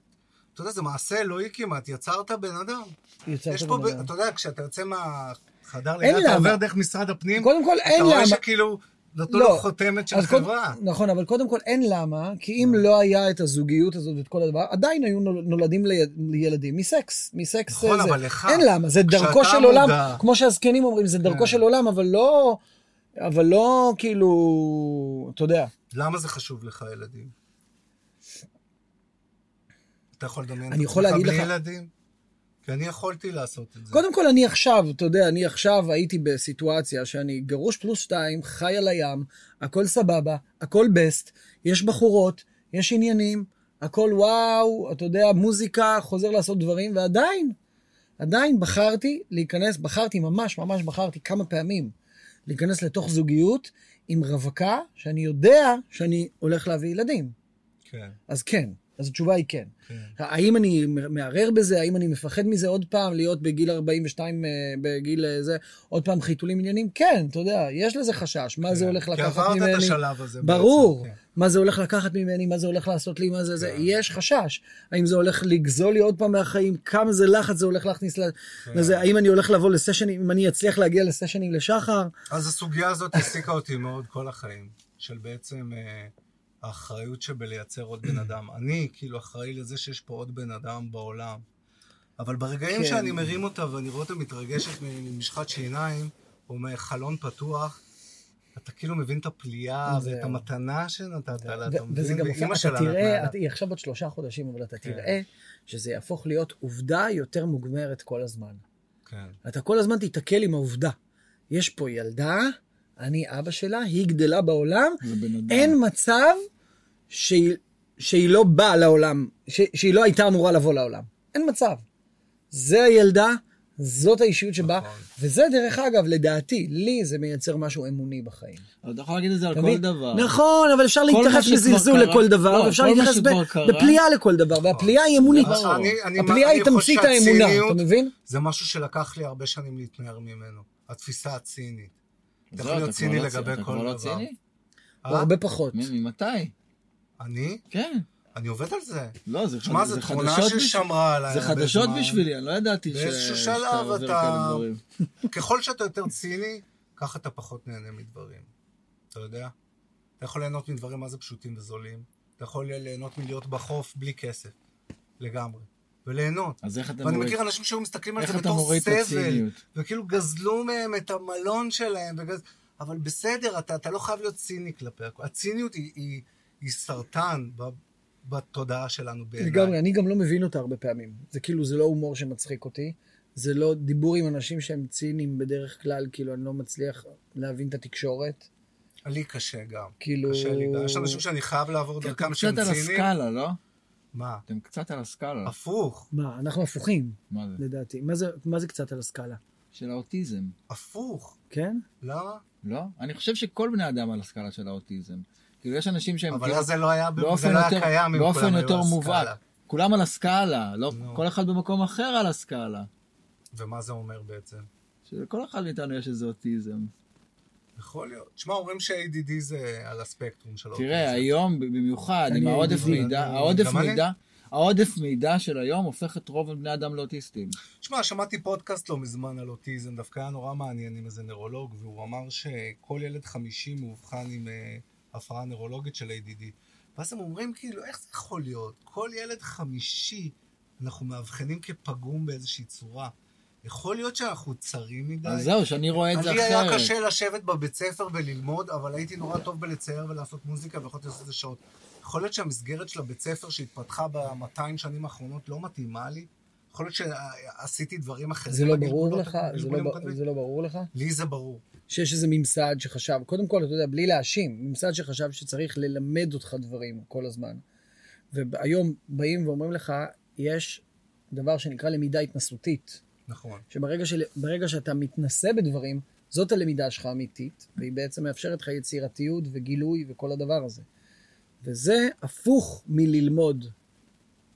Speaker 1: אתה יודע, זה מעשה אלוהי כמעט, יצרת בן אדם.
Speaker 2: יצרת בן אדם.
Speaker 1: אתה יודע, כשאתה יוצא מהחדר לידה, אתה
Speaker 2: למה.
Speaker 1: עובר דרך משרד הפנים,
Speaker 2: קודם כל, אין
Speaker 1: אתה רואה
Speaker 2: למה.
Speaker 1: שכאילו נתנו
Speaker 2: לא.
Speaker 1: לו חותמת של חברה.
Speaker 2: נכון, אבל קודם כל אין למה, כי אם לא היה את הזוגיות הזאת ואת כל הדבר, עדיין היו נול- נולדים לי- לילדים מסקס, מסקס
Speaker 1: נכון,
Speaker 2: זה.
Speaker 1: אבל לך,
Speaker 2: אין למה, זה דרכו של עולם,
Speaker 1: מודע-
Speaker 2: כמו שהזקנים אומרים, זה דרכו
Speaker 1: כן.
Speaker 2: של עולם, אבל לא, אבל לא כאילו, אתה יודע.
Speaker 1: למה זה חשוב לך, ילדים? אתה יכול לדמיין
Speaker 2: אני
Speaker 1: את
Speaker 2: יכול
Speaker 1: עצמך בלי
Speaker 2: לך-
Speaker 1: ילדים? כי אני יכולתי לעשות את זה.
Speaker 2: קודם כל, אני עכשיו, אתה יודע, אני עכשיו הייתי בסיטואציה שאני גרוש פלוס שתיים, חי על הים, הכל סבבה, הכל בסט, יש בחורות, יש עניינים, הכל וואו, אתה יודע, מוזיקה, חוזר לעשות דברים, ועדיין, עדיין בחרתי להיכנס, בחרתי, ממש ממש בחרתי כמה פעמים להיכנס לתוך זוגיות עם רווקה, שאני יודע שאני הולך להביא ילדים.
Speaker 1: כן,
Speaker 2: אז כן, אז התשובה היא כן.
Speaker 1: כן.
Speaker 2: האם אני מערער בזה? האם אני מפחד מזה עוד פעם, להיות בגיל 42, אה, בגיל אה, זה, עוד פעם חיתולים עניינים? כן, אתה יודע, יש לזה חשש. מה זה
Speaker 1: כן.
Speaker 2: הולך
Speaker 1: כי
Speaker 2: לקחת
Speaker 1: עברת
Speaker 2: ממני?
Speaker 1: את השלב הזה
Speaker 2: ברור.
Speaker 1: בעצם, כן.
Speaker 2: מה זה הולך לקחת ממני, מה זה הולך לעשות לי, מה זה זה.
Speaker 1: כן.
Speaker 2: יש חשש. האם זה הולך לגזול לי עוד פעם מהחיים? כמה זה לחץ זה הולך להכניס
Speaker 1: כן.
Speaker 2: לזה? האם אני הולך לבוא לסשנים, אם אני אצליח להגיע לסשנים לשחר?
Speaker 1: אז הסוגיה הזאת העסיקה אותי מאוד כל החיים, של בעצם אה, האחריות שבלייצר עוד בן אדם. (clears throat) אני כאילו אחראי לזה שיש פה עוד בן אדם בעולם. אבל ברגעים
Speaker 2: כן.
Speaker 1: שאני מרים אותה ואני רואה אותה מתרגשת ממשחת שיניים, או מחלון פתוח, אתה כאילו מבין את הפליאה. ואת המתנה שנתת לה, אתה מבין?
Speaker 2: וזה גם
Speaker 1: ואימא שלה
Speaker 2: אתה
Speaker 1: נתנה
Speaker 2: תראה,
Speaker 1: לה.
Speaker 2: היא עכשיו בת שלושה חודשים, אבל אתה
Speaker 1: כן.
Speaker 2: תראה שזה יהפוך להיות עובדה יותר מוגמרת כל הזמן.
Speaker 1: כן.
Speaker 2: אתה כל הזמן תיתקל עם העובדה. יש פה ילדה, אני אבא שלה, היא גדלה בעולם. אין מצב שהיא, שהיא לא באה לעולם, ש, שהיא לא הייתה אמורה לבוא לעולם. אין מצב. זה הילדה, זאת האישיות שבה,
Speaker 1: נכון.
Speaker 2: וזה דרך אגב, לדעתי, לי זה מייצר משהו אמוני בחיים.
Speaker 3: אבל אתה יכול להגיד את זה על
Speaker 2: אתה
Speaker 3: כל? דבר.
Speaker 2: נכון, אבל אפשר
Speaker 3: כל
Speaker 2: להתייחס בזלזול לכל דבר,
Speaker 3: לא,
Speaker 2: ואפשר
Speaker 3: כל מה
Speaker 2: להתייחס בפליאה לכל דבר, והפליאה היא אמונית.
Speaker 1: אני-
Speaker 2: הפליאה היא תמצית האמונה, אתה מבין?
Speaker 1: זה משהו שלקח לי הרבה שנים להתנער ממנו. התפיסה הצינית. אתה יכול להיות
Speaker 3: אתה
Speaker 1: ציני
Speaker 3: לא
Speaker 1: לגבי
Speaker 3: צ- אתה
Speaker 1: כל
Speaker 3: כבר לא
Speaker 1: דבר.
Speaker 3: ציני?
Speaker 2: הרבה פחות.
Speaker 3: ממתי?
Speaker 1: אני?
Speaker 3: כן.
Speaker 1: אני עובד על זה.
Speaker 3: לא, זה
Speaker 1: זו
Speaker 3: זה
Speaker 1: תכונה
Speaker 3: חדשות
Speaker 1: ששמרה עליי
Speaker 3: זה חדשות. בשבילי, אני לא ידעתי ש-
Speaker 1: באיזשהו שלב אתה-. (laughs) ככל שאתה יותר ציני, ככה אתה פחות נהנה מדברים. אתה יודע? אתה יכול ליהנות מדברים מה זה פשוטים וזולים. אתה יכול ליהנות מלהיות בחוף בלי כסף. לגמרי. וליהנות.
Speaker 3: אז איך אתה
Speaker 1: ואני
Speaker 3: מוריד?
Speaker 1: מכיר אנשים שהיו מסתכלים על זה בתור סבל? וכאילו גזלו מהם את המלון שלהם, וגז... אבל בסדר, אתה, אתה לא חייב להיות ציני כלפי הכול. הציניות היא, היא, היא סרטן ב, בתודעה שלנו בעיניי.
Speaker 2: לגמרי, אני גם לא מבין אותה הרבה פעמים. זה כאילו, זה לא הומור שמצחיק אותי. זה לא דיבור עם אנשים שהם ציניים בדרך כלל, כאילו, אני לא מצליח להבין את התקשורת.
Speaker 1: לי קשה גם.
Speaker 2: כאילו...
Speaker 1: קשה לי גם. יש אנשים שאני חייב לעבור
Speaker 3: אתם
Speaker 1: דרכם שהם
Speaker 3: קצת על
Speaker 1: ציניים.
Speaker 3: הסקאלה, לא?
Speaker 1: מה?
Speaker 3: אתם קצת על הסקאלה.
Speaker 1: הפוך,
Speaker 2: מה, אנחנו הפוכים,
Speaker 3: מה זה?
Speaker 2: לדעתי. מה זה, מה זה קצת על הסקאלה?
Speaker 3: של האוטיזם.
Speaker 1: הפוך.
Speaker 2: כן?
Speaker 1: למה?
Speaker 3: לא? אני חושב שכל בני אדם על הסקאלה של האוטיזם. כאילו, יש אנשים שהם
Speaker 1: אבל
Speaker 3: כאילו
Speaker 1: אז זה לא היה, לא היה
Speaker 3: יותר,
Speaker 1: קיים אם כולם היו על. הסקאלה.
Speaker 3: כולם על הסקאלה, לא. כל אחד במקום אחר על הסקאלה.
Speaker 1: ומה זה אומר בעצם?
Speaker 3: שלכל אחד מאיתנו יש איזה אוטיזם.
Speaker 1: יכול להיות. תשמע, אומרים ש-ADD זה על הספקטרום של האוטיזם.
Speaker 3: תראה, היום במיוחד, עם העודף. מידע, העודף. מידע, העודף מידע של היום הופך את רוב בני אדם לאוטיסטים.
Speaker 1: תשמע, שמעתי פודקאסט לא מזמן על אוטיזם, דווקא היה נורא מעניין עם איזה נוירולוג, והוא אמר שכל ילד חמישי מאובחן עם אה, הפרעה נוירולוגית של ADD. ואז הם אומרים כאילו, איך זה יכול להיות? כל ילד חמישי אנחנו מאבחנים כפגום באיזושהי צורה. יכול להיות שאנחנו צרים מדי?
Speaker 3: אז זהו, שאני רואה את זה
Speaker 1: לי היה
Speaker 3: אחרת.
Speaker 1: קשה לשבת בבית ספר וללמוד, אבל הייתי נורא טוב בלצייר ולעשות מוזיקה ויכולתי לעשות את זה שעות. יכול להיות שהמסגרת של הבית ספר שהתפתחה ב-200 שנים האחרונות לא מתאימה לי? יכול להיות שעשיתי דברים אחרים.
Speaker 2: זה לא ברור לך? זה לא,
Speaker 1: בגלגולים
Speaker 2: ב-
Speaker 1: הקודמים?
Speaker 2: זה לא ברור לך?
Speaker 1: לי זה ברור.
Speaker 2: שיש איזה ממסד שחשב, קודם כל, אתה יודע, בלי להאשים, ממסד שחשב שצריך ללמד אותך דברים כל הזמן. והיום באים ואומרים לך, יש דבר שנקרא למידה התנסותית,
Speaker 1: נכון.
Speaker 2: שברגע של, שאתה מתנסה בדברים, זאת הלמידה שלך האמיתית, והיא בעצם מאפשרת לך יצירתיות וגילוי וכל הדבר הזה. וזה הפוך מללמוד.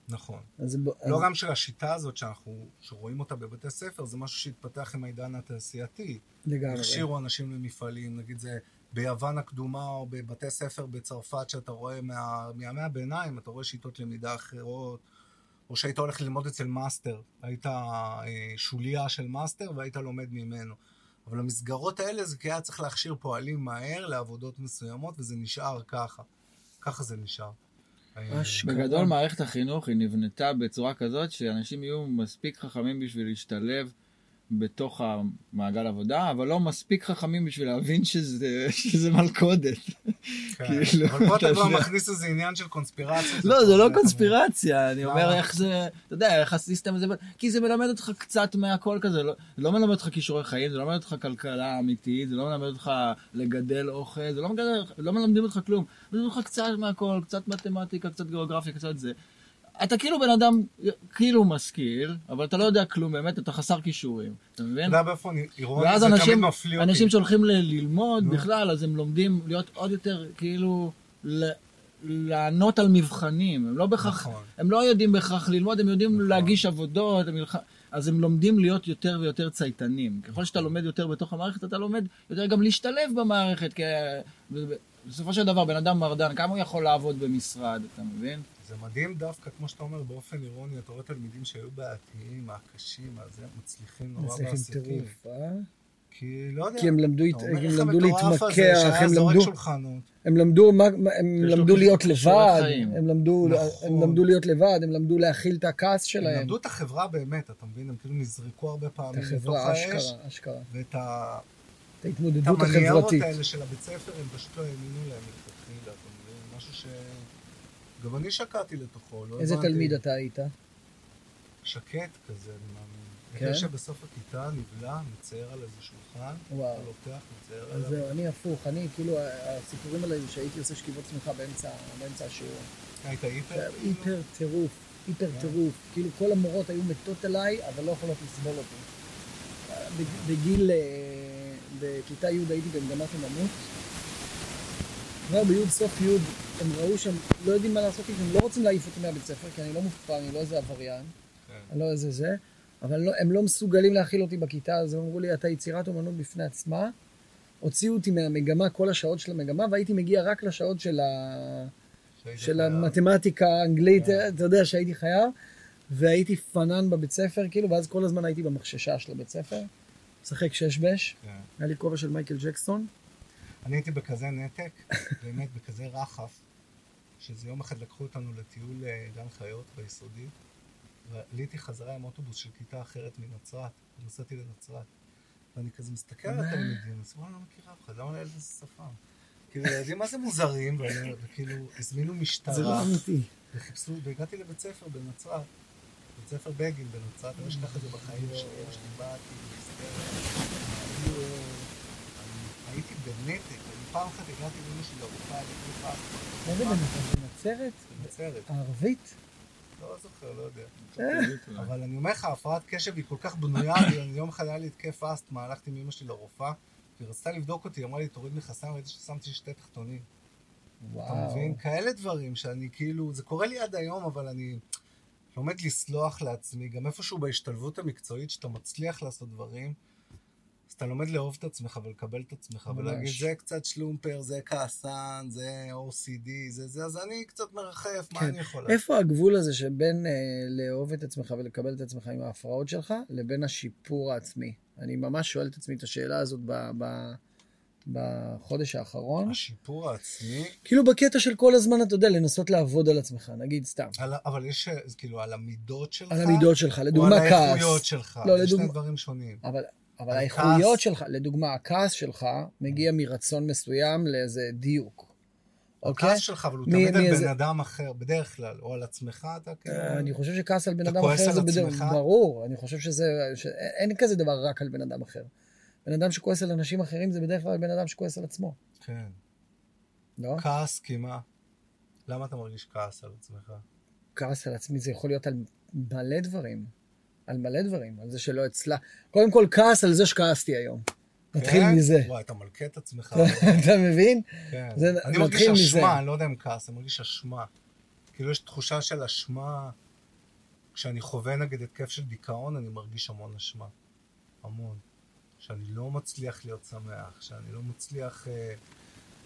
Speaker 1: נכון.
Speaker 2: אז, ב-
Speaker 1: לא
Speaker 2: אז,
Speaker 1: גם שהשיטה הזאת שאנחנו, שרואים אותה בבתי ספר, זה משהו שהתפתח עם העידן התעשייתי.
Speaker 2: לגמרי.
Speaker 1: הכשירו אנשים למפעלים, נגיד זה ביוון הקדומה או בבתי ספר בצרפת, שאתה רואה מה, מימי הביניים, אתה רואה שיטות למידה אחרות, או שהיית הולך ללמוד אצל מאסטר, היית אה, שוליה של מאסטר והיית לומד ממנו. אבל המסגרות האלה זה כי היה צריך להכשיר פועלים מהר לעבודות מסוימות, וזה נשאר ככה. ככה זה נשאר.
Speaker 3: בגדול, מערכת החינוך היא נבנתה בצורה כזאת שאנשים יהיו מספיק חכמים בשביל להשתלב בתוך המעגל עבודה, אבל לא מספיק חכמים בשביל להבין שזה, שזה מלכודת.
Speaker 1: כן.
Speaker 3: כאילו,
Speaker 1: אבל פה אתה כבר. מכניס איזה עניין של קונספירציות.
Speaker 3: לא, זה לא קונספירציה, אני? אומר איך זה, אתה יודע, איך הסיסטם הזה, כי זה מלמד אותך קצת מהכל כזה, לא- זה לא מלמד אותך כישורי חיים, זה לא מלמד אותך כלכלה אמיתית, זה לא מלמד אותך לגדל אוכל, זה לא לא מלמדים אותך כלום, מלמדים אותך קצת מהכל, קצת מתמטיקה, קצת גיאוגרפיה, קצת זה. אתה כאילו בן אדם, כאילו משכיל, אבל אתה לא יודע כלום באמת, אתה חסר כישורים, אתה מבין?
Speaker 1: אתה יודע באיפה אירוניה
Speaker 3: ואז
Speaker 1: זה תמיד
Speaker 3: אנשים,
Speaker 1: מפליא אותי.
Speaker 3: אנשים שהולכים ללמוד
Speaker 1: נו.
Speaker 3: בכלל, אז הם לומדים להיות עוד יותר, כאילו, ל- לענות על מבחנים. הם לא בהכרח,
Speaker 1: נכון.
Speaker 3: הם לא יודעים בהכרח ללמוד, הם יודעים
Speaker 1: נכון.
Speaker 3: להגיש עבודות, הם ילח... אז הם לומדים להיות יותר ויותר צייתנים. ככל שאתה לומד יותר בתוך המערכת, אתה לומד יותר גם להשתלב במערכת, כי בסופו של דבר, בן אדם מרדן, כמה הוא יכול לעבוד במשרד, אתה מבין?
Speaker 1: זה מדהים דווקא, כמו שאתה אומר, באופן אירוני, אתה רואה תלמידים שהיו בעייתיים, הקשים, אז הם מצליחים נורא
Speaker 2: מצליחים
Speaker 1: בעסקים.
Speaker 2: טירוף, אה?
Speaker 1: כי לא יודע.
Speaker 2: כי הם למדו,
Speaker 1: אומר,
Speaker 2: הם למדו להתמקח, הם למדו. הם למדו, מה, הם למדו להיות לבד. הם למדו,
Speaker 1: נכון.
Speaker 2: הם למדו להיות לבד, הם למדו להכיל את הכעס
Speaker 1: הם
Speaker 2: שלהם.
Speaker 1: למדו את החברה באמת, אתה מבין? הם כאילו נזרקו הרבה
Speaker 2: את
Speaker 1: פעמים לתוך
Speaker 2: החברה,
Speaker 1: האש,
Speaker 2: אשכרה, אשכרה.
Speaker 1: ואת ה...
Speaker 2: את ההתמודדות
Speaker 1: את המניירות
Speaker 2: החברתית.
Speaker 1: האלה של הבית ספר, הם פשוט לא האמינו להם מלכתחילה, אתה מבין? משהו ש... גם אני שקעתי לתוכו, לא
Speaker 2: איזה
Speaker 1: הבנתי.
Speaker 2: תלמיד אתה היית?
Speaker 1: שקט כזה, אני מאמין.
Speaker 2: כן?
Speaker 1: כן? שבסוף הכיתה נבלע, מצייר על איזה שולחן,
Speaker 2: וואו.
Speaker 1: אתה לוקח, מצייר עליו.
Speaker 2: זהו, אני הפוך, אני כאילו, הסיפורים עליי זה שהייתי עושה שכיבות צמיחה באמצע באמצע השיעור.
Speaker 1: היית היפר?
Speaker 2: היפר טירוף, היפר טירוף. כאילו כל המורות היו מתות עליי, אבל לא יכולות לסבול אותי. בג- בגיל, אה, בכיתה י' הייתי במגמת אמנות. כבר בי', סוף י', הם ראו שהם לא יודעים מה לעשות איתי, הם לא רוצים להעיף אותי מהבית ספר, כי אני לא מופקר, אני לא איזה עבריין,
Speaker 1: כן.
Speaker 2: אני לא איזה זה, אבל לא, הם לא מסוגלים להכיל אותי בכיתה, אז הם אמרו לי, אתה יצירת אומנות בפני עצמה. הוציאו אותי מהמגמה, כל השעות של המגמה, והייתי מגיע רק לשעות של ה... של
Speaker 1: חייב.
Speaker 2: המתמטיקה, האנגלית,
Speaker 1: כן.
Speaker 2: אתה יודע שהייתי חייב, והייתי פנן בבית ספר, כאילו, ואז כל הזמן הייתי במחששה של הבית ספר, משחק שש בש,
Speaker 1: כן.
Speaker 2: היה לי כובע של מייקל ג'קסון,
Speaker 1: אני הייתי בכזה נתק, באמת בכזה רחף, שזה יום אחד לקחו אותנו לטיול אה, גן חיות ביסודי, ועליתי חזרה עם אוטובוס של כיתה אחרת מנצרת, נסעתי לנצרת. ואני כזה מסתכל על? התלמידים, אני אומר, לא מכיר אף אחד, למה לילד הזה שפם? כאילו, ילדים מה זה מוזרים, וכאילו, הזמינו
Speaker 2: זה
Speaker 1: משטרה,
Speaker 2: לא אמיתי.
Speaker 1: וחיפשו, והגעתי לבית ספר בנצרת, בית ספר בגין בנצרת, אני לא אשכח את זה בחיים שלי, אמא שלי באה כאילו הייתי בנתק, אני פעם אחת הגעתי לאמא שלי לרופאה, אני כאילו
Speaker 2: מה זה בנצרת? בנצרת?
Speaker 1: בנצרת,
Speaker 2: הערבית?
Speaker 1: לא זוכר, לא יודע.
Speaker 2: אה.
Speaker 1: אבל אני אומר לך, הפרעת קשב היא כל כך בנויה, (coughs) יום אחד היה לי התקף אסתמה, הלכתי עם אמא שלי לרופאה, והיא רצתה לבדוק אותי, אמרה לי, תוריד מכסיים, ראיתי ששמתי שתי תחתונים. אתה
Speaker 2: וואו.
Speaker 1: מבין? כאלה דברים שאני כאילו, זה קורה לי עד היום, אבל אני לומד לסלוח לעצמי, גם איפשהו בהשתלבות המקצועית, שאתה מצליח לעשות דברים, אתה לומד לאהוב את עצמך ולקבל את עצמך,
Speaker 2: ממש.
Speaker 1: ולהגיד, זה קצת שלומפר, זה כעסן, זה OCD, זה זה, אז אני קצת מרחף, מה
Speaker 2: כן.
Speaker 1: אני יכול?
Speaker 2: איפה הגבול הזה שבין אה, לאהוב את עצמך ולקבל את עצמך עם ההפרעות שלך, לבין השיפור העצמי? אני ממש שואל את עצמי את השאלה הזאת ב, ב, בחודש האחרון.
Speaker 1: השיפור העצמי,
Speaker 2: כאילו בקטע של כל הזמן, אתה יודע, לנסות לעבוד על עצמך, נגיד סתם.
Speaker 1: על, אבל יש, אה, כאילו, על המידות שלך,
Speaker 2: על המידות שלך,
Speaker 1: או
Speaker 2: לדוגמה
Speaker 1: על
Speaker 2: כעס.
Speaker 1: האיכויות שלך,
Speaker 2: לא, לדוגמה-
Speaker 1: שני דברים שונים.
Speaker 2: אבל, אבל האיכויות. שלך, לדוגמה, הכעס שלך מגיע מרצון מסוים לאיזה דיוק. אוקיי?
Speaker 1: הכעס שלך, אבל הוא
Speaker 2: מי-
Speaker 1: תמיד על בן אדם אחר, בדרך כלל, או על עצמך, אתה כאילו...
Speaker 2: אה, אני חושב שכעס על בן אדם אחר זה בדרך,
Speaker 1: עצמך?
Speaker 2: ברור, אני חושב שזה, אין כזה דבר רק על בן אדם אחר. בן אדם שכועס על אנשים אחרים זה בדרך כלל בן אדם שכועס על עצמו,
Speaker 1: כן.
Speaker 2: לא?
Speaker 1: כעס, כי מה? למה אתה מרגיש כעס על עצמך?
Speaker 2: כעס על עצמי זה יכול להיות על מלא דברים. על מלא דברים, על זה שלא אצלה. קודם כל, כעס על זה שכעסתי היום. נתחיל
Speaker 1: כן?
Speaker 2: מזה.
Speaker 1: וואי, אתה מלכה את עצמך.
Speaker 2: אתה מבין?
Speaker 1: כן. אני מרגיש. אשמה, אני לא יודע אם כעס, אני מרגיש אשמה. כאילו יש תחושה של אשמה. כשאני חווה נגד התקף של דיכאון, אני מרגיש המון אשמה. המון. שאני לא מצליח להיות שמח, שאני לא מצליח... אה,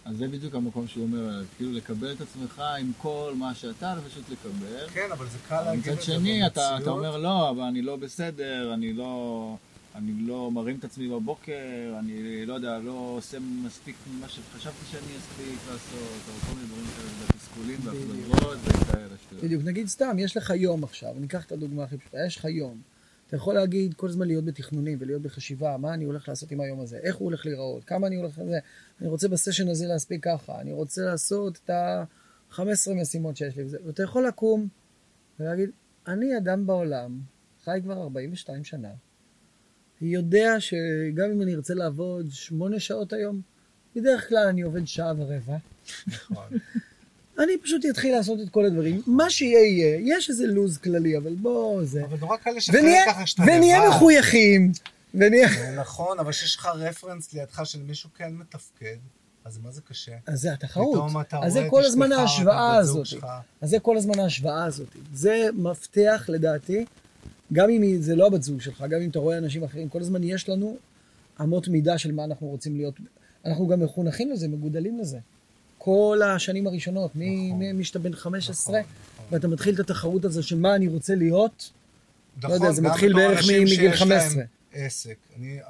Speaker 3: אז זה בדיוק המקום שהוא אומר, כאילו לקבל את עצמך עם כל מה שאתה, ופשוט לקבל.
Speaker 1: כן, אבל זה קל להגיד את
Speaker 3: מצד
Speaker 1: זה
Speaker 3: שני, אתה,
Speaker 1: במציאות.
Speaker 3: אתה אומר, לא, אבל אני לא בסדר, אני לא, אני לא מרים את עצמי בבוקר, אני לא יודע, לא עושה מספיק ממה שחשבתי שאני אספיק לעשות, או כל מיני דברים כאלה, תסכולים והפלגות וכאלה שטויות.
Speaker 2: בדיוק, נגיד סתם, יש לך יום עכשיו, אני אקח את הדוגמה הכי פשוטה, יש לך יום. אתה יכול להגיד כל הזמן להיות בתכנונים ולהיות בחשיבה, מה אני הולך לעשות עם היום הזה, איך הוא הולך להיראות, כמה אני הולך לזה, אני רוצה בסשן הזה להספיק ככה, אני רוצה לעשות את ה-15 משימות שיש לי, ואתה יכול לקום ולהגיד, אני אדם בעולם, חי כבר 42 שנה, יודע שגם אם אני ארצה לעבוד שמונה שעות היום, בדרך כלל אני עובד שעה ורבע,
Speaker 1: נכון.
Speaker 2: אני פשוט אתחיל לעשות את כל הדברים. מה שיהיה יהיה, יש איזה לו"ז כללי, אבל בוא זה.
Speaker 1: אבל נורא קל לשחרר
Speaker 2: ונהיה,
Speaker 1: ככה שאתה
Speaker 2: ונהיה
Speaker 1: לבד.
Speaker 2: מחויכים. ונהיה...
Speaker 1: נכון, אבל כשיש לך רפרנס לידך של מישהו כן מתפקד, אז מה זה קשה?
Speaker 2: אז זה התחרות.
Speaker 1: פתאום אתה
Speaker 2: אז
Speaker 1: רואה
Speaker 2: זה
Speaker 1: את
Speaker 2: כל
Speaker 1: אשתך,
Speaker 2: הזמן ההשוואה הזאת. אז זה כל הזמן ההשוואה הזאת. זה מפתח לדעתי, גם אם זה לא הבת זוג שלך, גם אם אתה רואה אנשים אחרים, כל הזמן יש לנו אמות מידה של מה אנחנו רוצים להיות. אנחנו גם מחונכים לזה, מגודלים לזה. כל השנים הראשונות,
Speaker 1: נכון.
Speaker 2: מ- משאתה בן 15,
Speaker 1: נכון, נכון.
Speaker 2: ואתה מתחיל את התחרות הזו של מה אני רוצה להיות, לא יודע, זה מתחיל בערך מגיל
Speaker 1: שיש להם
Speaker 2: 15.
Speaker 1: עסק. אני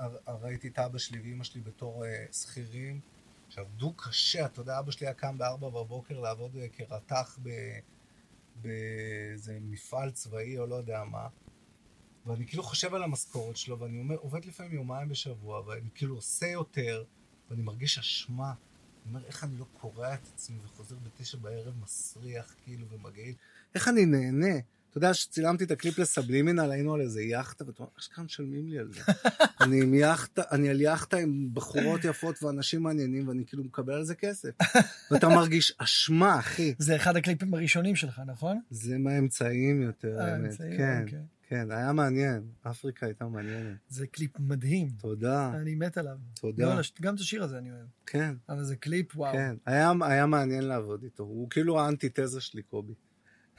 Speaker 1: ראיתי את אבא שלי ואימא שלי בתור אה, שכירים, שעבדו קשה, אתה יודע, אבא שלי היה קם בארבע בבוקר לעבוד אה, כרתח באיזה מפעל צבאי או לא יודע מה, ואני כאילו חושב על המשכורת שלו, ואני אומר, עובד לפעמים יומיים בשבוע, ואני כאילו עושה יותר, ואני מרגיש אשמה. אומר, איך אני לא קורע את עצמי וחוזר בתשע בערב מסריח, כאילו, ומגעיל? איך אני נהנה? אתה יודע, כשצילמתי את הקליפ לסבלימינל, היינו על איזה יאכטה, ואתה אומר, אשכרה משלמים לי על זה. (laughs) אני עם יאכטה, אני על יאכטה עם בחורות יפות ואנשים מעניינים, ואני כאילו מקבל על זה כסף. (laughs) ואתה מרגיש אשמה, אחי.
Speaker 2: זה אחד הקליפים הראשונים שלך, נכון?
Speaker 1: זה מהאמצעים יותר, האמת. כן,
Speaker 2: אוקיי.
Speaker 1: כן, היה מעניין. אפריקה הייתה מעניינת.
Speaker 2: זה קליפ מדהים.
Speaker 1: תודה,
Speaker 2: אני מת עליו.
Speaker 1: תודה.
Speaker 2: לא, לש- גם את השיר הזה אני אוהב.
Speaker 1: כן,
Speaker 2: אבל זה קליפ, וואו.
Speaker 1: כן. היה, היה מעניין לעבוד איתו. הוא כאילו האנטיתזה שלי, קובי.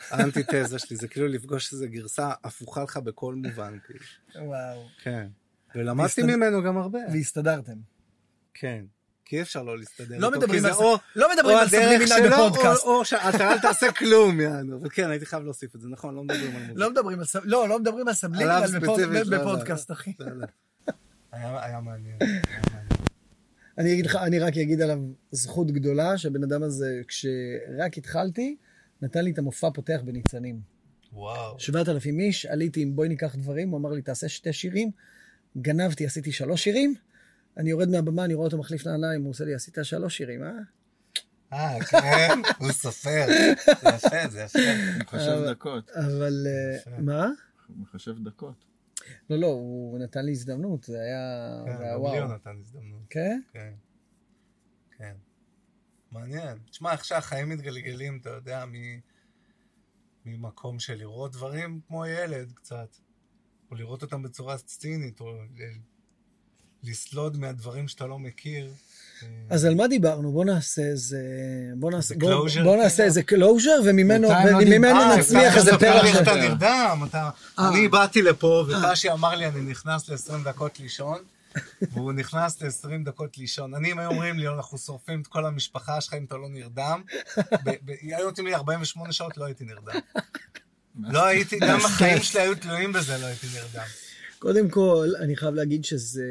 Speaker 1: האנטיתזה שלי, זה כאילו לפגוש איזו גרסה הפוכה לך בכל מובן, כאילו.
Speaker 2: וואו.
Speaker 1: כן. ולמדתי
Speaker 2: והסתד-
Speaker 1: ממנו גם הרבה.
Speaker 2: והסתדרתם.
Speaker 1: כן. כי אי אפשר לא להסתדר
Speaker 2: לא
Speaker 1: איתו,
Speaker 2: מדברים
Speaker 1: כי זה
Speaker 2: על
Speaker 1: או-
Speaker 2: לא מדברים
Speaker 1: או
Speaker 2: על
Speaker 1: סאבלימינל
Speaker 2: בפודקאסט.
Speaker 1: או או שאתה אל תעשה כלום, יענו. אבל כן, הייתי חייב להוסיף את זה, נכון, לא מדברים על מוזיקה.
Speaker 2: לא מדברים על סב- לא, לא מדברים על
Speaker 1: סאבלימינל לא, לא.
Speaker 2: בפודקאסט, אחי.
Speaker 1: מעניין. היה מעניין.
Speaker 2: אני אגיד לך, אני רק אגיד עליו זכות גדולה, שהבן אדם הזה, כשרק התחלתי, נתן לי את המופע פותח בניצנים.
Speaker 1: וואו.
Speaker 2: 7,000 איש, עליתי עם בואי ניקח דברים, הוא אמר לי, תעשה שתי שירים. גנבתי, עשיתי שלוש שירים. אני יורד מהבמה, אני רואה אותו מחליף נעליים, הוא עושה לי, עשית שלוש שירים, אה?
Speaker 1: אה, כן? הוא סופר. זה יפה, זה יפה.
Speaker 3: מחשב דקות.
Speaker 2: אבל... אה. מה?
Speaker 3: מחשב דקות.
Speaker 2: לא, לא, הוא נתן לי הזדמנות, זה היה...
Speaker 1: כן, גם. לי הוא נתן הזדמנות.
Speaker 2: כן?
Speaker 1: כן. כן. מעניין. תשמע, איך שהחיים מתגלגלים, אתה יודע, מ... ממקום של לראות דברים כמו ילד קצת, או לראות אותם בצורה צינית, או לסלוד מהדברים שאתה לא מכיר. אה,
Speaker 2: אז על מה דיברנו? בוא נעשה איזה... בוא נעשה, בוא,
Speaker 1: closure,
Speaker 2: בוא נעשה? איזה closure, וממנו,
Speaker 3: לא
Speaker 2: וממנו. נצמיח
Speaker 1: אתה
Speaker 2: איזה של...
Speaker 1: שאתה נרדם, אתה...
Speaker 2: אה.
Speaker 1: אני באתי לפה, וטשי אמר לי, אני נכנס ל-20 דקות לישון, (laughs) והוא נכנס ל-20 דקות לישון. אני, אם היו אומרים לי, אנחנו שורפים את כל המשפחה שלך אם אתה לא נרדם, (laughs) היו נותנים לי 48 שעות, לא הייתי נרדם. לא הייתי, גם החיים שלי היו תלויים בזה, לא הייתי נרדם.
Speaker 2: קודם כל, אני חייב להגיד שזה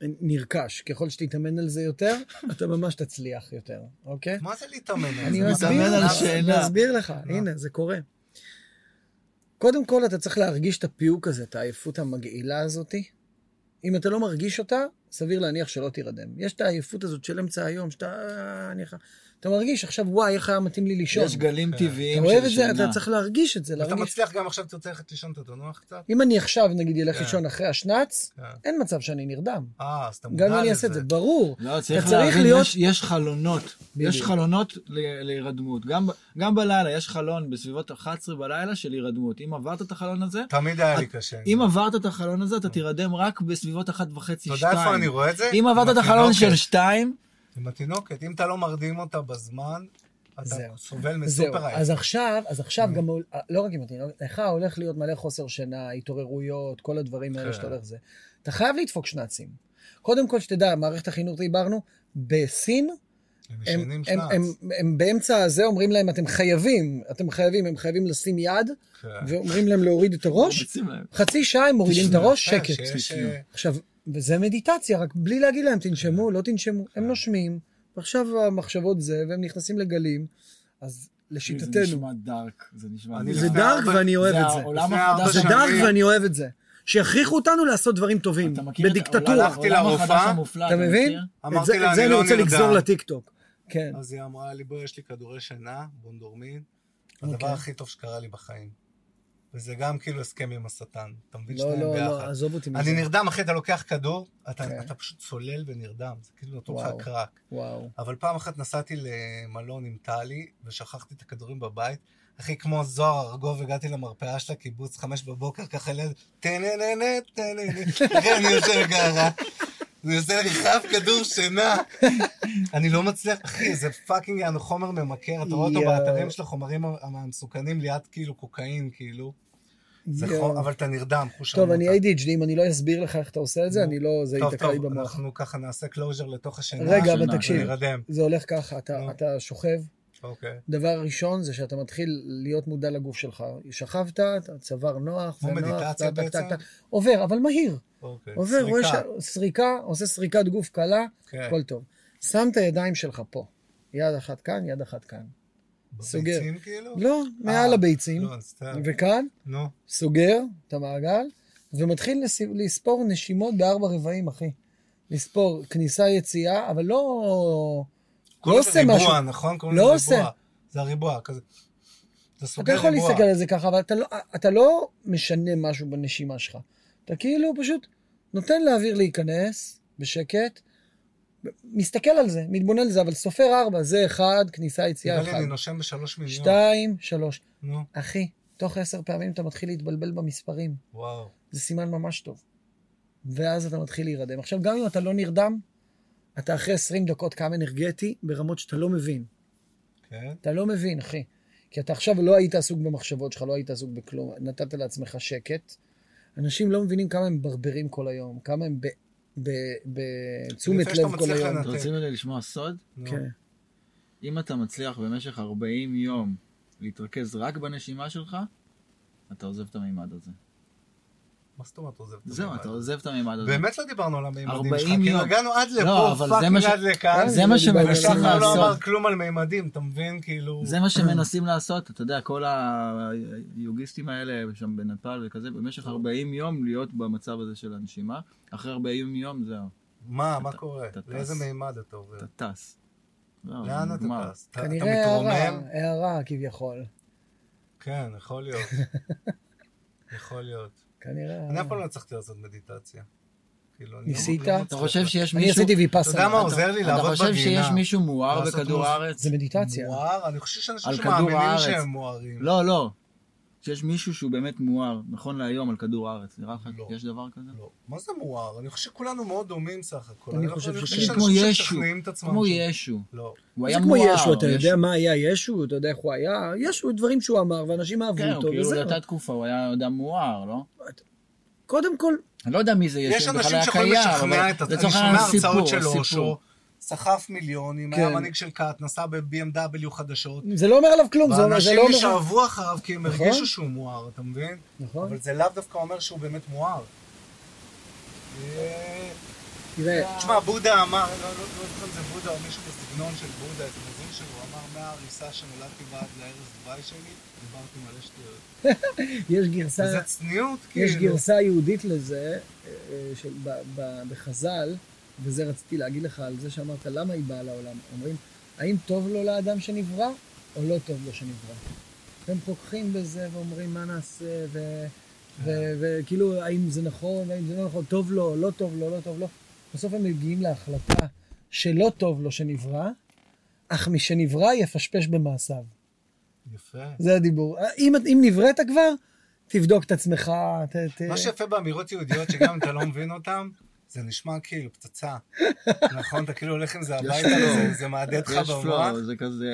Speaker 2: נרכש. ככל שתתאמן על זה יותר, (laughs) אתה ממש תצליח יותר, אוקיי?
Speaker 1: מה זה להתאמן על זה?
Speaker 2: אני מסביר לך,
Speaker 3: שאלה.
Speaker 2: מסביר לך, הנה, זה קורה. קודם כל, אתה צריך להרגיש את הפיוק הזה, את העייפות המגעילה הזאתי. אם אתה לא מרגיש אותה, סביר להניח שלא תירדם. יש את העייפות הזאת של אמצע היום, שאתה... אני... ח- אתה מרגיש עכשיו, וואי, איך היה מתאים לי לישון.
Speaker 3: יש גלים
Speaker 1: כן.
Speaker 3: טבעיים
Speaker 2: אתה
Speaker 3: של
Speaker 2: אוהב את זה,
Speaker 3: שינה.
Speaker 2: אתה צריך להרגיש את זה,
Speaker 1: אתה. מצליח גם עכשיו, תרצה ללכת לישון, אתה תנוח קצת?
Speaker 2: אם אני עכשיו, נגיד, אלך
Speaker 1: כן.
Speaker 2: לישון אחרי השנץ,
Speaker 1: כן.
Speaker 2: אין מצב שאני נרדם.
Speaker 1: אה, אז אתה מודע
Speaker 2: גם
Speaker 1: לזה.
Speaker 2: אם אני אעשה את זה, ברור.
Speaker 3: לא, צריך
Speaker 2: אתה צריך
Speaker 3: להבין, יש, חלונות. יש. חלונות להירדמות. גם, גם בלילה, יש חלון בסביבות 11 בלילה של הירדמות. אם עברת את החלון הזה,
Speaker 1: תמיד היה לי קשה.
Speaker 3: אם עברת את החלון הזה, אתה תירדם רק בסביבות 1 וחצי,
Speaker 1: אתה
Speaker 3: 2.
Speaker 1: יודע איפה אני רואה את זה?
Speaker 3: אם עברת את החלון של
Speaker 1: התינוקת.
Speaker 3: 2,
Speaker 1: עם התינוקת. אם אתה לא מרדים אותה בזמן, אתה
Speaker 2: זהו.
Speaker 1: סובל מסופר.
Speaker 2: אז עכשיו, אז
Speaker 1: Mm.
Speaker 2: עכשיו גם, לא רק עם התינוק, לך הולך להיות מלא חוסר שינה, התעוררויות, כל הדברים האלה
Speaker 1: כן.
Speaker 2: שאתה הולך זה. אתה חייב לדפוק שנ"צים. קודם כל, שתדע, מערכת החינוך דיברנו, בסין,
Speaker 1: הם
Speaker 2: הם, הם. הם, הם באמצע הזה אומרים להם, אתם חייבים, אתם חייבים, הם חייבים לשים יד,
Speaker 1: כן.
Speaker 2: ואומרים להם להוריד את הראש. חצי שעה הם מורידים את הראש,
Speaker 1: כן,
Speaker 2: שקט.
Speaker 1: אה,
Speaker 2: עכשיו, וזה מדיטציה, רק בלי להגיד להם, תנשמו, לא תנשמו, הם נושמים, ועכשיו המחשבות זה, והם נכנסים לגלים, אז
Speaker 3: זה
Speaker 2: לשיטתנו,
Speaker 3: נשמע דארק. זה נשמע
Speaker 2: זה דארק ואני אוהב
Speaker 3: זה
Speaker 2: את זה. זה דארק ואני אוהב את זה. שיכריחו אותנו לעשות דברים טובים,
Speaker 3: אתה מכיר את
Speaker 2: בדיקטטורה.
Speaker 1: הלכתי לרופאה,
Speaker 2: אתה מבין? את זה- את זה
Speaker 1: אני לא
Speaker 2: רוצה לגזור. לטיקטוק. כן.
Speaker 1: אז היא אמרה לי, בואי, יש לי כדורי שינה, בונדורמין.
Speaker 2: אוקיי.
Speaker 1: הדבר הכי טוב שקרה לי בחיים. וזה גם כאילו הסכם עם השטן. אתה מבין
Speaker 2: לא,
Speaker 1: שניהם
Speaker 2: לא, לא,
Speaker 1: ביחד.
Speaker 2: עזוב אותי מזה.
Speaker 1: אני נרדם, אחי, אתה לוקח כדור, אתה
Speaker 2: כן.
Speaker 1: אתה פשוט צולל ונרדם. זה כאילו נותן. לך קרק.
Speaker 2: וואו.
Speaker 1: אבל פעם אחת נסעתי למלון עם טלי, ושכחתי את הכדורים בבית. אחי, כמו זוהר ארגוב, הגעתי למרפאה של הקיבוץ, חמש בבוקר, ככה טנננה, אחי, אני עושה לי חף כדור שינה. אני לא מצליח, אחי, זה fucking חומר ממכר, אתה רואה אותו. באתרים של החומרים המסוכנים ליד כאילו קוקאין, כאילו. זה אבל אתה נרדם, חוש
Speaker 2: טוב. אני ADHD, אם אני לא אסביר לך איך אתה עושה את זה. אני לא, זה
Speaker 1: טוב,
Speaker 2: ייתקע לי
Speaker 1: טוב,
Speaker 2: במוח.
Speaker 1: אנחנו ככה נעשה closure לתוך השינה.
Speaker 2: רגע, אבל תקשיב. זה הולך ככה. אתה שוכב,
Speaker 1: אוקיי.
Speaker 2: דבר ראשון זה שאתה מתחיל להיות מודע לגוף שלך. שכבת, צוואר נוח,
Speaker 1: כמו
Speaker 2: זה נוח,
Speaker 1: מדיטציה בעצם?
Speaker 2: טק. עובר, אבל מהיר.
Speaker 1: אוקיי.
Speaker 2: עובר, רואה
Speaker 1: סריקה.
Speaker 2: עושה סריקת גוף קלה,
Speaker 1: כן.
Speaker 2: הכל טוב. שם את הידיים שלך פה. יד אחת כאן, יד אחת כאן. סוגר.
Speaker 1: בביצים כאילו?
Speaker 2: לא, מעל
Speaker 1: אה,
Speaker 2: הביצים.
Speaker 1: לא.
Speaker 2: וכאן,
Speaker 1: נו,
Speaker 2: סוגר את המעגל, ומתחיל לס- לספור נשימות בארבע רבעים, אחי. לספור כניסה-יציאה, אבל לא...
Speaker 1: קוראים
Speaker 2: עושה
Speaker 1: ריבוע,
Speaker 2: משהו.
Speaker 1: נכון? קוראים
Speaker 2: לא
Speaker 1: לזה. ריבוע. זה הריבוע, כזה. אתה סוגר
Speaker 2: אתה יכול
Speaker 1: ריבוע.
Speaker 2: להסתכל על זה ככה, אבל אתה לא, אתה לא משנה משהו בנשימה שלך. אתה כאילו פשוט נותן לאוויר להיכנס בשקט, מסתכל על זה, מתבונן על זה, אבל סופר ארבע, זה אחד, כניסה, יציאה, אחד.
Speaker 1: אני נושם בשלוש מיליון.
Speaker 2: שתיים, שלוש.
Speaker 1: נו,
Speaker 2: אחי, תוך עשר פעמים אתה מתחיל להתבלבל במספרים.
Speaker 1: וואו.
Speaker 2: זה סימן ממש טוב. ואז אתה מתחיל להירדם. עכשיו, גם אם אתה לא נרדם, אתה אחרי 20 דקות קם אנרגטי ברמות שאתה לא מבין.
Speaker 1: כן.
Speaker 2: אתה לא מבין, אחי. כי אתה עכשיו לא היית עסוק במחשבות שלך, לא היית עסוק בכלום, נתת לעצמך שקט. אנשים לא מבינים כמה הם מברברים כל היום, כמה הם ב- ב- בתשומת לב כל היום.
Speaker 3: אתם רוצים רגע לשמוע סוד?
Speaker 2: כן.
Speaker 3: אם אתה מצליח במשך 40 יום להתרכז רק בנשימה שלך, אתה עוזב את המימד הזה.
Speaker 1: מה זאת אומרת עוזב את
Speaker 3: זהו,
Speaker 1: המימד?
Speaker 3: אתה עוזב את המימד הזה.
Speaker 1: באמת לא דיברנו על המימדים
Speaker 3: 40
Speaker 1: שלך, כאילו
Speaker 3: יום.
Speaker 1: הגענו עד
Speaker 3: לא,
Speaker 1: לפה,
Speaker 3: אבל זה מה fucking
Speaker 1: עד לכאן.
Speaker 3: זה מה
Speaker 2: דיברנו
Speaker 3: שמנסים
Speaker 1: ושחר לא אמר
Speaker 3: לעשות.
Speaker 1: כלום על מימדים, אתה מבין? כאילו...
Speaker 3: זה מה שמנסים לעשות, אתה יודע, כל היוגיסטים האלה שם בנפאל וכזה, במשך 40 יום להיות במצב הזה של הנשימה, אחרי 40 יום זהו,
Speaker 1: מה, מה קורה? לאיזה מימד אתה עובר?
Speaker 3: אתה טס. זהו,
Speaker 1: לאן. אתה טס?
Speaker 2: כנראה הערה? הערה כביכול.
Speaker 1: כן, יכול להיות. (laughs) יכול להיות.
Speaker 2: כנראה
Speaker 1: אני. אף פעם לא הצלחתי לעשות מדיטציה. כאילו, אני לא-
Speaker 2: ניסית?
Speaker 3: אתה. חושב שיש
Speaker 2: אני
Speaker 3: מישהו...
Speaker 2: עשיתי
Speaker 1: אתה
Speaker 2: ויפאסנה.
Speaker 1: יודע מה עוזר לי לעבוד
Speaker 3: אתה חושב שיש
Speaker 1: בגינה?
Speaker 3: מישהו מואר בכדור הארץ?
Speaker 2: זה מדיטציה.
Speaker 1: מואר? אני חושב שאנשים
Speaker 3: על כדור
Speaker 1: שמאמינים. שהם מוארים.
Speaker 3: לא, לא. שיש מישהו שהוא באמת מואר, נכון להיום, על כדור הארץ. נראה לך
Speaker 1: לא.
Speaker 3: שיש דבר כזה?
Speaker 1: לא. מה זה מואר? אני חושב שכולנו מאוד דומים סך הכל.
Speaker 2: אני חושב.
Speaker 1: שיש
Speaker 3: כמו
Speaker 1: אנשים
Speaker 3: ישו.
Speaker 1: שמשכנעים את עצמם.
Speaker 3: כמו ישו.
Speaker 1: לא.
Speaker 3: הוא
Speaker 2: זה
Speaker 3: היה
Speaker 2: כמו
Speaker 3: מואר.
Speaker 2: ישו, אתה יודע מה היה ישו, אתה יודע איך הוא היה, ישו, דברים שהוא אמר, ואנשים אהבו
Speaker 3: כן,
Speaker 2: אותו,
Speaker 3: כאילו
Speaker 2: וזהו.
Speaker 3: לאותה תקופה, הוא היה אדם מואר, לא?
Speaker 2: קודם כל,
Speaker 3: אני לא יודע מי זה ישו,
Speaker 1: יש
Speaker 3: בכלל
Speaker 1: אנשים
Speaker 3: היה
Speaker 1: שיכולים
Speaker 3: קיים,
Speaker 1: לשכנע
Speaker 3: אבל
Speaker 1: את עצמם. אני שומע הרצאות של. אושו, סחף מיליונים,
Speaker 2: כן.
Speaker 1: היה מנהיג של כת, נסע ב-BMW חדשות.
Speaker 2: זה לא אומר עליו כלום, זה אומר- זה
Speaker 1: ואנשים
Speaker 2: לא אומר...
Speaker 1: נשאבו אחריו כי הם
Speaker 2: נכון.
Speaker 1: הרגישו שהוא מואר, אתה מבין?
Speaker 2: נכון.
Speaker 1: אבל זה לאו דווקא אומר שהוא באמת מואר. אה, תשמע, בודה אמר, לא לא- לא זוכר אם זה בודה או מישהו בסגנון של בודה, איזה מבין שלו, אמר מההריסה שנולדתי ועד לערש דווי שלי, דיברתי מלא שטויות. (laughs)
Speaker 2: יש גרסה...
Speaker 1: וזה צניעות, כאילו.
Speaker 2: יש גרסה יהודית לזה, אה, ב, בחז"ל, וזה רציתי להגיד לך על זה שאמרת, למה היא באה לעולם? אומרים, האם טוב לו לאדם שנברא, או לא טוב לו שנברא? הם חוככים בזה ואומרים, מה נעשה, וכאילו, האם זה נכון, האם זה לא נכון, טוב לו, לא טוב לו, לא טוב לו. בסוף הם מגיעים להחלטה שלא טוב לו שנברא, אך משנברא יפשפש במעשיו.
Speaker 1: יפה.
Speaker 2: זה הדיבור. אם, אם נבראת כבר, תבדוק את עצמך. ת, ת...
Speaker 1: מה שיפה באמירות יהודיות, שגם אם אתה לא מבין אותן, זה נשמע כאילו פצצה. (laughs) נכון? אתה כאילו הולך עם זה הביתה. זה- זה מהדהד לך במוח.
Speaker 3: זה כזה